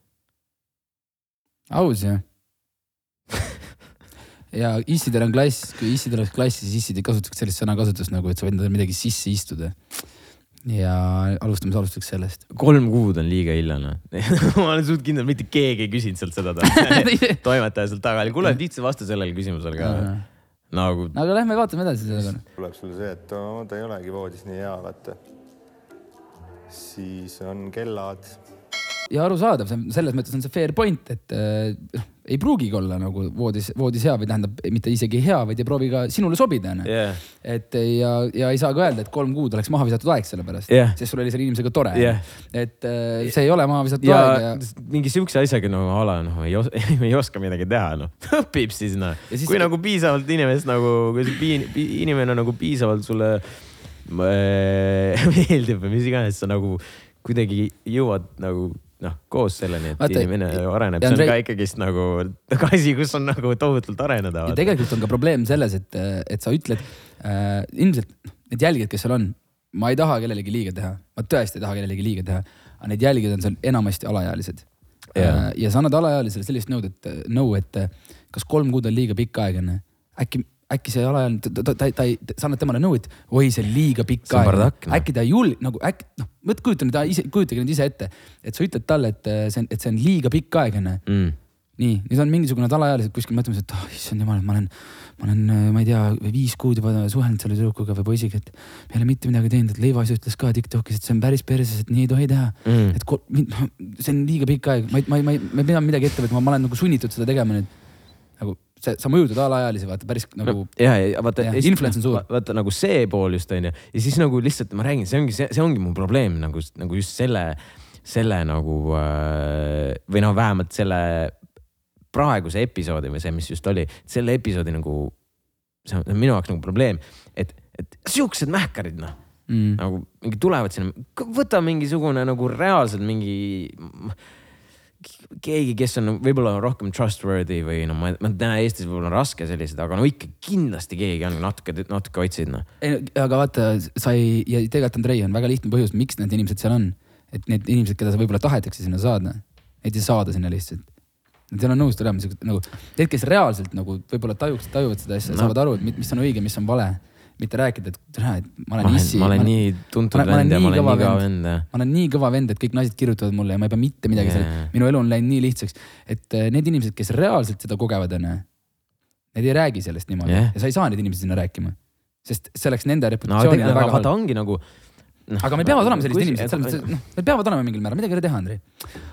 aus jah. ja issidel on klass, kui issidel oleks klass, siis issid ei kasutaks sellist sõnakasutust nagu, et sa võid endale midagi sisse istuda. ja alustame, alustaks sellest. kolm kuud on liiga hilja noh. [laughs] ma olen suht kindel, mitte keegi ei küsinud sealt seda. [laughs] toimetaja sealt taga kuule, lihtsalt vasta sellele küsimusele ka. nagu aga lähme vaatame edasi sellega. tuleb sulle see, et oo, ta ei olegi voodis nii hea, vaata. Siis on kellad ja arusaadav, see on selles mõttes on see fair point, et äh, noh, ei pruugigi olla nagu voodis, voodis hea või tähendab mitte isegi hea, vaid ei proovi ka sinule sobida onju. yeah.. et ja, ja ei saa ka öelda, et kolm kuud oleks maha visatud aeg selle pärast Jah. sest sul oli selle inimesega tore Jah. et äh, see ei ole maha visatud ja aeg ja mingi siukse asjaga nagu a la noh, ei, os [laughs] ei oska midagi teha noh, [laughs] õpib siis noh. Kui nagu piisavalt inimest nagu, kui see pi- pi- inimene nagu piisavalt sulle äh, [laughs] meeldib või mis iganes, sa nagu kuidagi jõuad nagu noh, koos selleni, et Vaata, inimene areneb, see on Andrei- ka ikkagist nagu [laughs] asi, kus on nagu tohutult areneda. ja tegelikult on ka probleem selles, et, et sa ütled äh, ilmselt need jälgijad, kes seal on, ma ei taha kellelegi liiga teha, ma tõesti ei taha kellelegi liiga teha, aga need jälgijad on seal enamasti alaealised Jaa. äh,. ja sa annad alaealisele sellist nõud, et nõu, et äh, kas kolm kuud on liiga pikk aeg onju, äkki äkki see alaealine, ta, ta, ta, ta ei, sa annad temale nõu, et oi, see on liiga pikk aeg noh. äkki ta ei julge nagu äkki noh, kujuta nüüd ise, kujutage nüüd ise ette, et sa ütled talle, et äh, see on, et see on liiga pikk aeg onju mm.. nii, nüüd on mingisugune alaealised kuskil mõtlemas, et oh, issand jumal, ma olen, ma olen, ma ei tea, viis kuud juba suhelnud selle tüdrukuga või poisiga, et me ei ole mitte midagi teinud, et Leivas ütles ka Tiktokis, et see on päris perses, et nii ei tohi teha Mm. et kol- noh, see on liiga pikk aeg, ma ei, ma ei, ma ei, ma pean midagi ette võtma, ma olen nagu sunnitud seda tegema nüüd. nagu see, sa mõjutad alaealisi, vaata päris nagu ja, ja vaata influence on suur. vaata nagu see pool just onju. Ja siis nagu lihtsalt ma räägin, see ongi, see, see ongi mu probleem nagu, nagu just selle, selle nagu äh, või noh, vähemalt selle praeguse episoodi või see, mis just oli, selle episoodi nagu, see on minu jaoks nagu probleem, et, et siuksed mähkarid noh. Mm, nagu mingi tulevad sinna, võta mingisugune nagu reaalselt mingi keegi, kes on võib-olla rohkem trustworthy või no ma, ma tean, Eestis võib-olla on raske sellised, aga no ikka kindlasti keegi on natuke, natuke otsid noh. aga vaata, sa ei, ja tegelikult Andrei on väga lihtne põhjus, miks need inimesed seal on. et need inimesed, keda sa võib-olla tahetakse sinna saada, neid ei saada sinna lihtsalt. Seal on nõus tulema siuksed nagu, need, kes reaalselt nagu võib-olla tajuks, tajuvad seda asja No. saavad aru, et mi- mis on õige, mis on vale. Mitte rääkida, et tere, et ma ma olen olen, issi. ma olen nii tuntud ma ma vend ja ma olen nii kõva vend. ma olen nii kõva vend, et kõik naised kirjutavad mulle ja ma ei pea mitte midagi yeah., minu elu on läinud nii lihtsaks, et äh, need inimesed, kes reaalselt seda kogevad, onju, need ei räägi sellest niimoodi yeah. ja sa ei saa neid inimesi sinna rääkima. sest see oleks nende no reputatsioonile tegelikult väga vaata halb. ongi nagu no,. aga meil peavad olema sellised inimesed, selles mõttes, et noh, need peavad olema mingil määral, midagi ei ole teha, Andrei.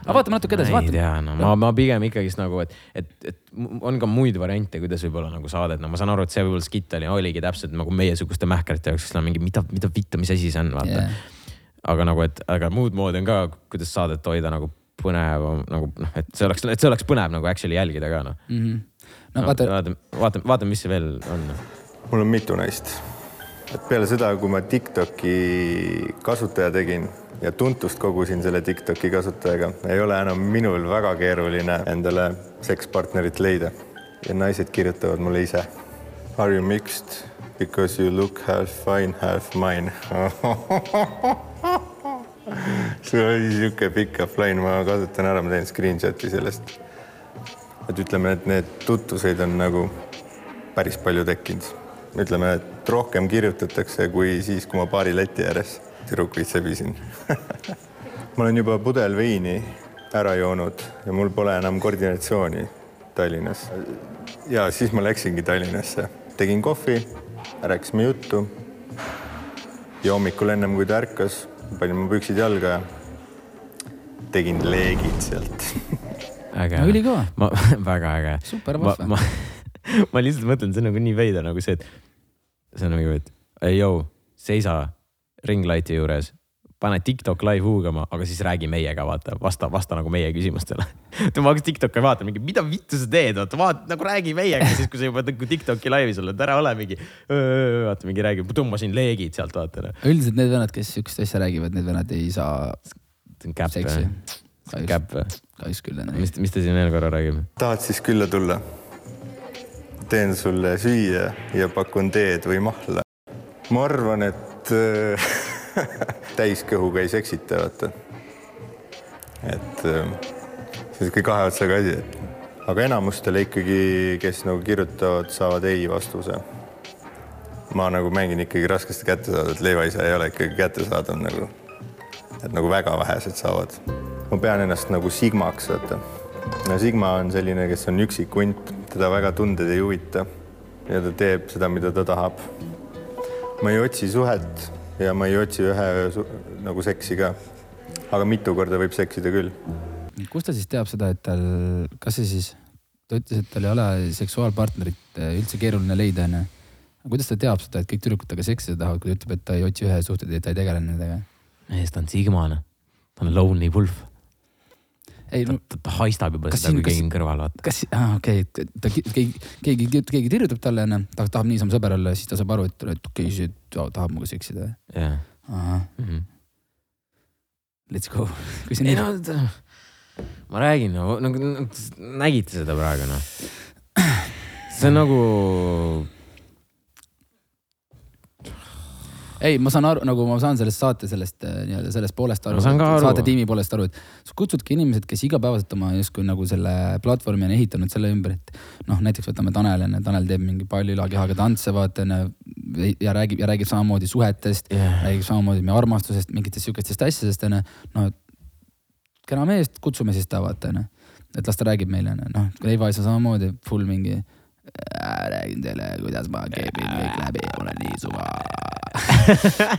aga vaatame natuke edasi, ma ei vaatame. tea, no ma, ma pigem ikkagist nagu, et, et, et on ka muid variante, kuidas võib-olla nagu saada, et no ma saan aru, et see võib-olla skitt oli, oligi täpselt nagu meiesuguste mähkarite jaoks, kes on mingi, mida, mida vittu, mis asi see on, vaata Yeah. aga nagu, et aga muud moodi on ka, kuidas saadet hoida nagu põnev nagu noh, et see oleks, et see oleks põnev nagu actually jälgida ka noh Mhm. no no,. vaata, vaatame, vaatame, vaatame, mis see veel on. mul on mitu neist. Peale seda, kui ma Tiktoki kasutaja tegin ja tuntust kogusin selle Tiktoki kasutajaga, ei ole enam minul väga keeruline endale sekspartnerit leida ja naised kirjutavad mulle ise. Are you mixed because you look half fine, half mine [laughs] see oli sihuke pikk offline, ma kasutan ära, ma teen screenshot'i sellest. et ütleme, et need tutvused on nagu päris palju tekkinud. ütleme, et rohkem kirjutatakse kui siis, kui ma baari leti ääres tüdrukuid sebisin. [laughs] ma olen juba pudel veini ära joonud ja mul pole enam koordinatsiooni Tallinnas. ja siis ma läksingi Tallinnasse, tegin kohvi, rääkisime juttu. ja hommikul ennem kui ta ärkas, panin mu püksid jalga ja tegin leegid sealt [laughs] äge No ülikõva. ma, [laughs] väga äge. Super ma, vahva. [laughs] ma, lihtsalt mõtlen, see on nagu nii veider nagu see, et see on nagu, et ei jõu, seisa ringlight'i juures, pane TikTok live huugama, aga siis räägi meiega, vaata, vasta, vasta nagu meie küsimustele. [laughs] ma hakkasin TikTok'i vaatama, mingi mida vittu sa teed, vaata, vaata nagu räägi meiega, siis kui sa juba nagu TikTok'i laivis oled, ära ole mingi. vaata mingi räägi, tõmbasin leegid sealt vaata. noh. üldiselt need vennad, kes siukest asja räägivad, need vennad ei saa käpp või?. käpp või? kahjuks küll. mis, mis ta siin veel korra räägib? tahad siis külla tulla? Teen sulle süüa ja pakun teed või mahla. ma arvan, et äh, [laughs] täiskõhuga ei seksita, vaata. et äh, see on sihuke kahe otsaga asi, et aga enamustele ikkagi, kes nagu kirjutavad, saavad ei vastuse. ma nagu mängin ikkagi raskesti kättesaadavat, leivaisa ei ole ikkagi kättesaadav nagu, et nagu väga vähesed saavad. ma pean ennast nagu Sigmaks, vaata Sigma on selline, kes on üksik hunt, teda väga tunded ei huvita ja ta teeb seda, mida ta tahab. ma ei otsi suhet ja ma ei otsi ühe nagu seksi ka. aga mitu korda võib seksida küll. kust ta siis teab seda, et tal, kas see siis, ta ütles, et tal ei ole seksuaalpartnerit äh, üldse keeruline leida onju. kuidas ta teab seda, et kõik tüdrukud temaga seksida tahavad, kui ta ütleb, et ta ei otsi ühe suhteid, et ta ei tegele nendega? mees, ta on Sigmane. ta on lonely wolf. Ei ta, no ta, ta haistab juba Kas seda, kui keegi on kõrval, vaata. kas, aa okei okay,, ta keegi, keegi, keegi, kirjutab talle onju, ta tahab niisama sõber olla, siis ta saab aru, et, et okei okay,, see ta tahab minuga seksida. jah. ahah, let's go. [laughs] ei no, ma räägin no,, nagu nägite seda praegu noh. see on nagu, ei, ma saan aru, nagu ma saan sellest saate sellest äh, nii-öelda sellest poolest aru aru. saate tiimi poolest aru, et sa kutsudki inimesed, kes igapäevaselt oma justkui nagu selle platvormi on ehitanud selle ümber, et noh, näiteks võtame Tanel onju, Tanel teeb mingi palju ülakehaga tantse, vaata onju. ja räägib ja räägib samamoodi suhetest yeah., räägib samamoodi meie armastusest, mingitest siukestest asjadest onju. no kena meest, kutsume siis ta vaata onju, et las ta räägib meile onju, noh, Leivaisa samamoodi full mingi "Äh, räägin teile, kuidas ma keebin kõik läbi, olen nii suva.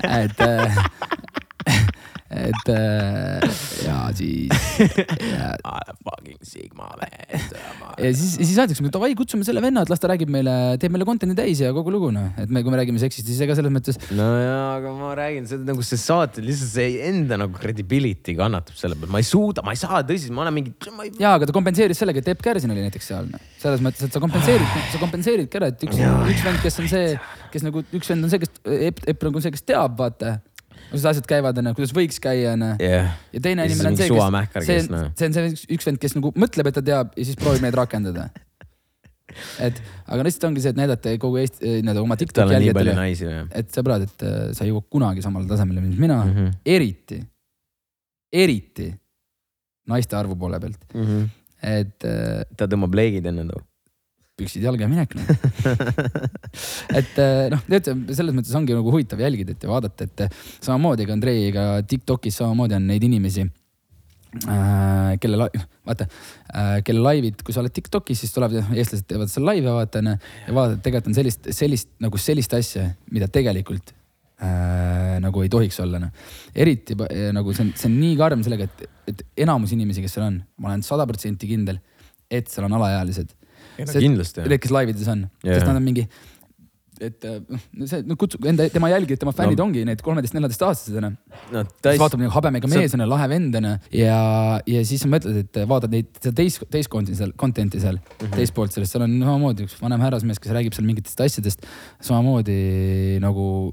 [laughs] et, [laughs] et äh, ja siis ja, [laughs] fucking Sigma [laughs] mees. ja siis, siis öeldakse, davai, kutsume selle venna, et las ta räägib meile, teeb meile content'i täis ja kogu lugu noh, et me, kui me räägime seksist, siis ega selles mõttes no jaa, aga ma räägin seda nagu see saate lihtsalt see enda nagu credibility kannatab selle pealt, ma ei suuda, ma ei saa tõsiselt, ma olen mingi, ei. jaa, aga ta kompenseeris sellega, et Epp Kärsin oli näiteks seal noh, selles mõttes, et sa kompenseerid, sa kompenseeridki ära, et üks, üks vend, kes on see, kes nagu üks vend on see, kes Epp, Epp nagu see, kes teab, vaata. Kuidas asjad käivad onju, kuidas võiks käia onju ja teine inimene on see, kes, see kes, noh. on, see on see üks- vend, kes nagu mõtleb, et ta teab ja siis proovib neid rakendada. et aga lihtsalt ongi see, et näidata kogu Eesti, nii-öelda oma TikTok'i on jälgijatele, et sõbrad, et äh, sa ei jõua kunagi samale tasemele, mis mina mm. -hmm. eriti, eriti naiste arvu poole pealt, et äh, ta tõmbab leegid enne too. Püksid jalga ja minek [laughs] noh. et äh, noh, selles mõttes ongi nagu huvitav jälgida, et ja vaadata, et äh, samamoodi ka Andreiga Tiktokis samamoodi on neid inimesi äh, kelle, vaata äh,, kelle laivid, kui sa oled Tiktokis, siis tulevad, eestlased teevad seal laive, vaata onju. ja vaatad, tegelikult on sellist, sellist nagu sellist asja, mida tegelikult äh, nagu ei tohiks olla noh. eriti äh, nagu see on, see on nii karm sellega, et, et enamus inimesi, kes seal on, ma olen sada protsenti kindel, et seal on alaealised. No kindlasti. Need, kes laivides on Jaa. sest nad on mingi, et äh, noh, see, no kutsu enda, tema jälgijad, tema fännid No. no. ongi need kolmeteist-neljateist aastased onju. no siis vaatab nagu habemega mees onju, lahe vend onju ja, ja siis sa mõtled, et vaatad neid, seda teist, teist konti seal, content'i seal mm Mhm. -hmm. teist poolt sellest, seal on samamoodi üks vanem härrasmees, kes räägib seal mingitest asjadest. samamoodi nagu,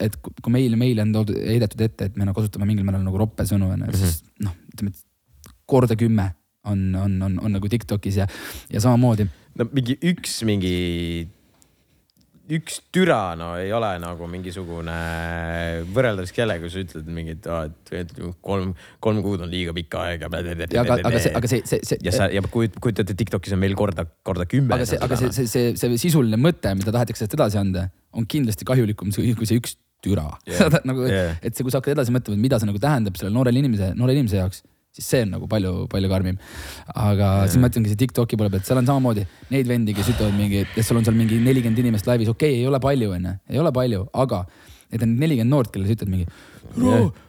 et ku- kui meile, meile on toodud, heidetud ette, et me nagu kasutame mingil määral nagu roppe sõnu onju mm, -hmm. siis noh, ütleme, et korda kümme on, on, on, on nagu Tiktokis ja, ja samamoodi no mingi üks mingi, üks türa no ei ole nagu mingisugune võrreldavaks kellega, kui sa ütled mingi, et aa, et kolm, kolm kuud on liiga pikk aeg ja. ja aga, aga see, aga see, see, see ja sa ja kujut- kujutate, Tiktokis on meil korda, korda kümme. aga see, aga see, see, see, see sisuline mõte, mida tahetakse sellest edasi anda, on kindlasti kahjulikum kui see üks türa yeah. [laughs] nagu yeah., et see, kui sa hakkad edasi mõtlema, et mida see nagu tähendab sellele noorele inimese, noore inimese jaoks, siis see on nagu palju, palju karmim. aga yeah. siis ma ütlengi see Tiktoki poole pealt, seal on samamoodi neid vendi, kes ütlevad mingi, et sul on seal mingi nelikümmend inimest laivis, okei okay,, ei ole palju, onju, ei ole palju, aga need on nelikümmend noort, kellele sa ütled mingi.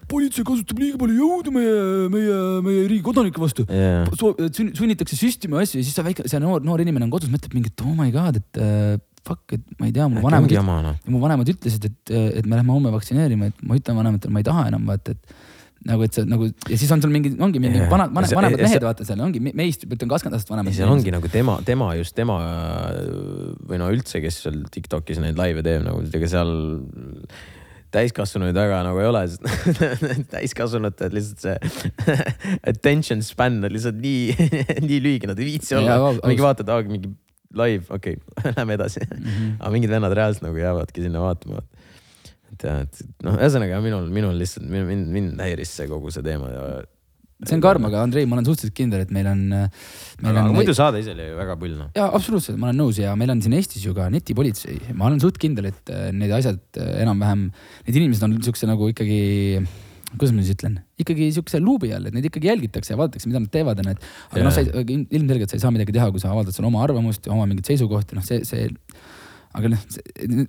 politsei kasutab liiga palju jõudu meie, meie, meie riigi kodanike vastu sunn- sunnitakse süstima asju ja siis see väike, see noor, noor inimene on kodus, mõtleb mingi, et oh my god, et äh, fuck, et ma ei tea, mu vanemad noh. mu vanemad ütlesid, et, et me lähme homme vaktsineerima, et ma ütlen vanematele, ma ei taha enam vaata, et nagu, et sa nagu ja siis on sul mingi, ongi mingi Jah. vanad, vanemad, vanemad see- mehed, vaata seal ongi me- meist, ütleme kakskümmend aastat vanemad. seal ongi nagu tema, tema just tema või no üldse, kes seal Tiktokis neid laive teeb nagu, ega seal täiskasvanuid väga nagu ei ole, sest [laughs] täiskasvanute lihtsalt see [laughs] attention span on lihtsalt nii, [laughs] nii lühike, nad ei viitsi olla aus-. mingi vaatad, aa mingi live, okei okay,, lähme edasi mm. -hmm. aga mingid vennad reaalselt nagu jäävadki sinna vaatama. Et jah, et noh, ühesõnaga minul, minul lihtsalt mind, mind, häiris see kogu see teema ja. see on karm, aga Andrei, ma olen suhteliselt kindel, et meil on, meil aga on. muidu saade ise oli väga pull noh. jaa, absoluutselt, ma olen nõus ja meil on siin Eestis ju ka netipolitsei, ma olen suht kindel, et äh, need asjad äh, enam-vähem, need inimesed on siukse nagu ikkagi, kuidas ma siis ütlen, ikkagi siukse luubi all, et neid ikkagi jälgitakse ja vaadatakse, mida nad teevad ja need. aga Jaa. noh, sa ei, ilmselgelt sa ei saa midagi teha, kui sa avaldad seal oma arvamust ja oma mingeid seisukohti, noh, see, see aga noh,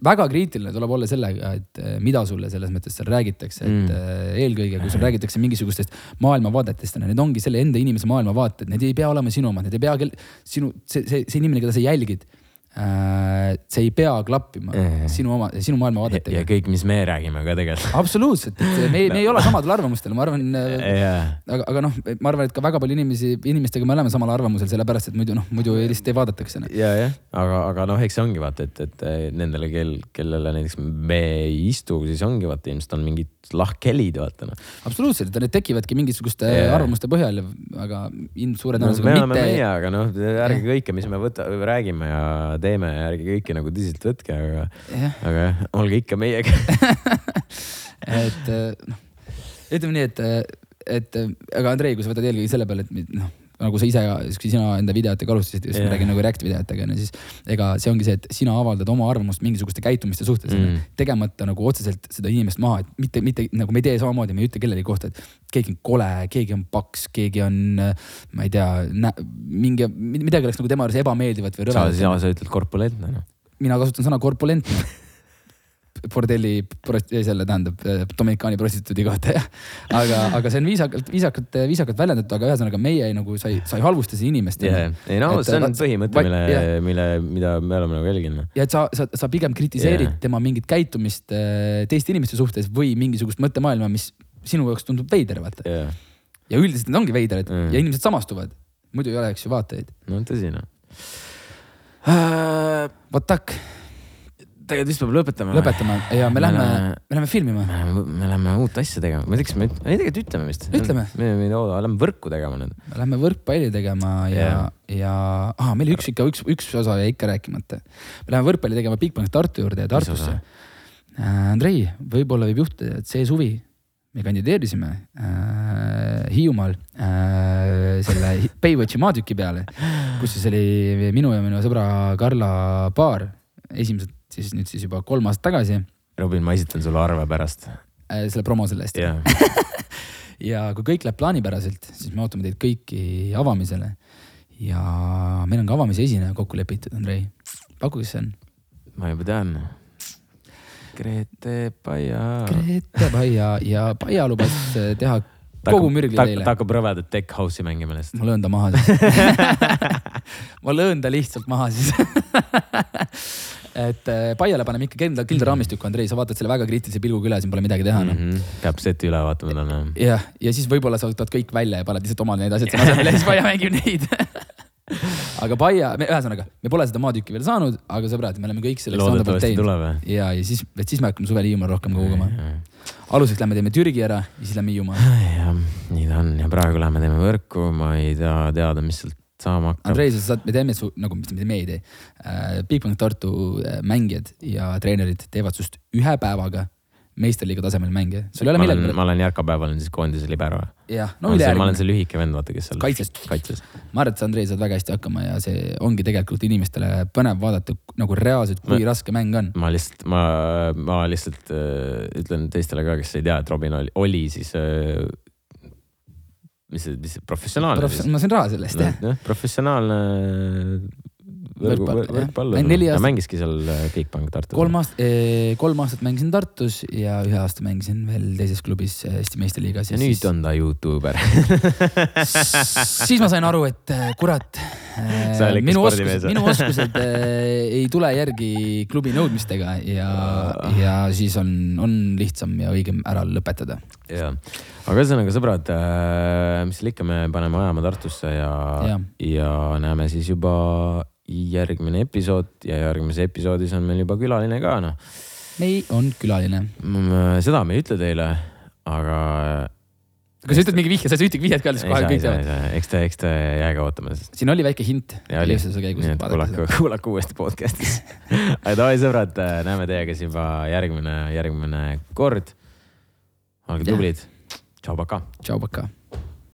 väga kriitiline tuleb olla sellega, et äh, mida sulle selles mõttes seal räägitakse, et Mm. mm. eelkõige, kui sul räägitakse mingisugustest maailmavaadetest, need ongi selle enda inimese maailmavaated, need ei pea olema sinu omad, need ei pea sinu, see, see, see inimene, keda sa jälgid. See ei pea klappima Eh. sinu oma, sinu maailmavaadetega ja. kõik, mis me räägime ka tegelikult. absoluutselt, et me, me ei ole samadel arvamustel, ma arvan äh, jaa aga, aga noh, ma arvan, et ka väga palju inimesi, inimestega me oleme samal arvamusel, sellepärast et muidu noh, muidu lihtsalt ei vaadatakse. ja, jah, aga, aga noh, eks see ongi vaata, et, et nendele, kel, kellele näiteks me ei istu, siis ongi vaata ilmselt on mingid lahkhelid, vaata noh. absoluutselt, need tekivadki mingisuguste yeah. arvamuste põhjal, aga ilm suure No, tõenäosusega me oleme mitte meie, aga noh, ärge kõike, mis me võta, räägime ja teeme, ärge kõike nagu tõsiselt võtke, aga, jah, aga jah, olge ikka meiega. [laughs] et noh, ütleme nii, et, et aga Andrei, kui sa võtad eelkõige selle peale, et noh, nagu sa ise, sina enda videotega alustasid, just Jah. ma räägin nagu React videotega, no siis ega see ongi see, et sina avaldad oma arvamust mingisuguste käitumiste suhtes Mm. mm., tegemata nagu otseselt seda inimest maha, et mitte, mitte nagu me ei tee samamoodi, me ei ütle kellegi kohta, et keegi on kole, keegi on paks, keegi on, ma ei tea, mingi, midagi oleks nagu tema arvates ebameeldivat või rõvedat. sa, sa ütled korpulentne noh. mina kasutan sõna korpulentne [laughs] bordelli selle tähendab eh, Dominikaani prostituudi kohta jah. aga, aga see on viisakalt, viisakalt, viisakalt väljendatud, aga ühesõnaga meie ei, nagu sa ei, sa ei halvusta siin inimest. Yeah. ei no Et, see on põhimõte, mille jah., mille, mida me oleme nagu jälginud. ja et sa, sa, sa pigem kritiseerid yeah. tema mingit käitumist eh, teiste inimeste suhtes või mingisugust mõttemaailma, mis sinu jaoks tundub veider, vaata. jah, ja üldiselt need ongi veidrad Mm. mm. ja inimesed samastuvad. muidu ei oleks ju vaatajaid. no tõsi noh. vot tak, tegelikult vist peab lõpetama. lõpetame ja me Me lähme me lähme filmima. me läheme, me läheme uut asja tegema, ma ei tea, kas me, ei tegelikult ütleme vist. Ütleme. me, me ei tooda, lähme võrku tegema nüüd. me lähme võrkpalli tegema ja yeah., ja ah, meil üks ikka üks, üks osa jäi ikka rääkimata. me läheme võrkpalli tegema Bigbank Tartu juurde ja Tartusse osa?. Andrei, võib-olla võib juhtuda, et see suvi me kandideerisime äh, Hiiumaal äh, selle Hi- Baywatchi maatüki peale, kus siis oli minu ja minu sõbra Karla paar, esimesed siis nüüd siis juba kolm aastat tagasi Robin, ma esitan sulle arve pärast. äh, selle promo selle eest. jah, [laughs] ja kui kõik läheb plaanipäraselt, siis me ootame teid kõiki avamisele. ja meil on ka avamise esineja kokku lepitud, Andrei. paku, kes see on? ma juba tean. Grete Paia. Grete Paia ja Paia lubas äh, teha kogu mürgli ta, teile ta. hakkab rõvedat tech house'i mängima lihtsalt. ma löön ta maha siis [laughs] [laughs] ma löön ta lihtsalt maha siis et äh, Paiale paneme ikka kindla, kindla raamistiku, Andrei, sa vaatad selle väga kriitilise pilguga üle, siin pole midagi teha noh. Mhm. peab seti üle vaatama täna. jah, ja siis võib-olla sa võtad kõik välja ja paned lihtsalt omal need asjad sinna asemele ja siis Paia mängib neid. [laughs] aga Paia, ühesõnaga, me pole seda maatükki veel saanud, aga sõbrad, me oleme kõik selleks loodetavasti tuleb. ja, ja siis, et siis me hakkame suvel Hiiumaal rohkem koguma. aluseks lähme teeme Türgi ära ja siis lähme Hiiumaale. jah, nii ta on ja praegu lähme teeme võrku, ma ei tea teada, mis sealt saama hakkab. Andrei, sa saad, me teeme su nagu, mis me ei tee äh,. Bigbank Tartu äh, mängijad ja treenerid teevad sinust ühe päevaga meisterliiga tasemel mänge. sul ei ole millegi ma olen Jarko päeval olen siis koondise libero. jah, no, no ma olen see ülejärgmine. lühike vend, vaata, kes seal Kaitses. kaitses. ma arvan, et sa, Andrei, saad väga hästi hakkama ja see ongi tegelikult inimestele põnev vaadata nagu reaalselt, kui Ma- raske mäng on. ma lihtsalt, ma, ma lihtsalt äh, ütlen teistele ka, kes ei tea, et Robin oli, oli siis äh, mis see, mis see professionaalne Prof-, ma sain raha selle eest jah. jah, professionaalne Võrkpall, jah. võrkpallur. Neli aastat- mängiski seal äh, Bigbank Tartus. kolm aastat, kolm aastat mängisin Tartus ja ühe aasta mängisin veel teises klubis äh, Eesti meistriliigas. ja nüüd on ta Youtuber. siis ma sain aru, et äh, kurat minu oskused, minu oskused äh, ei tule järgi klubi nõudmistega ja, ja siis on, on lihtsam ja õigem ära lõpetada. jaa, aga ühesõnaga sõbrad, mis seal ikka, me paneme ajama Tartusse ja, ja. Ja näeme siis juba järgmine episood ja järgmises episoodis on meil juba külaline ka noh. meil on külaline. seda me ei ütle teile, aga. kui sa ütled mingi vihje, sa ei saa ühtegi vihjet ka öelda, siis kohe kõik teavad. eks te, eks te jääge ootama, sest siin oli väike hint. Kuulake, kuulake uuesti podcast'is. [laughs] aga davai sõbrad, näeme teiega siis juba järgmine, järgmine kord. olge tublid. tšau, pakaa. tšau, pakaa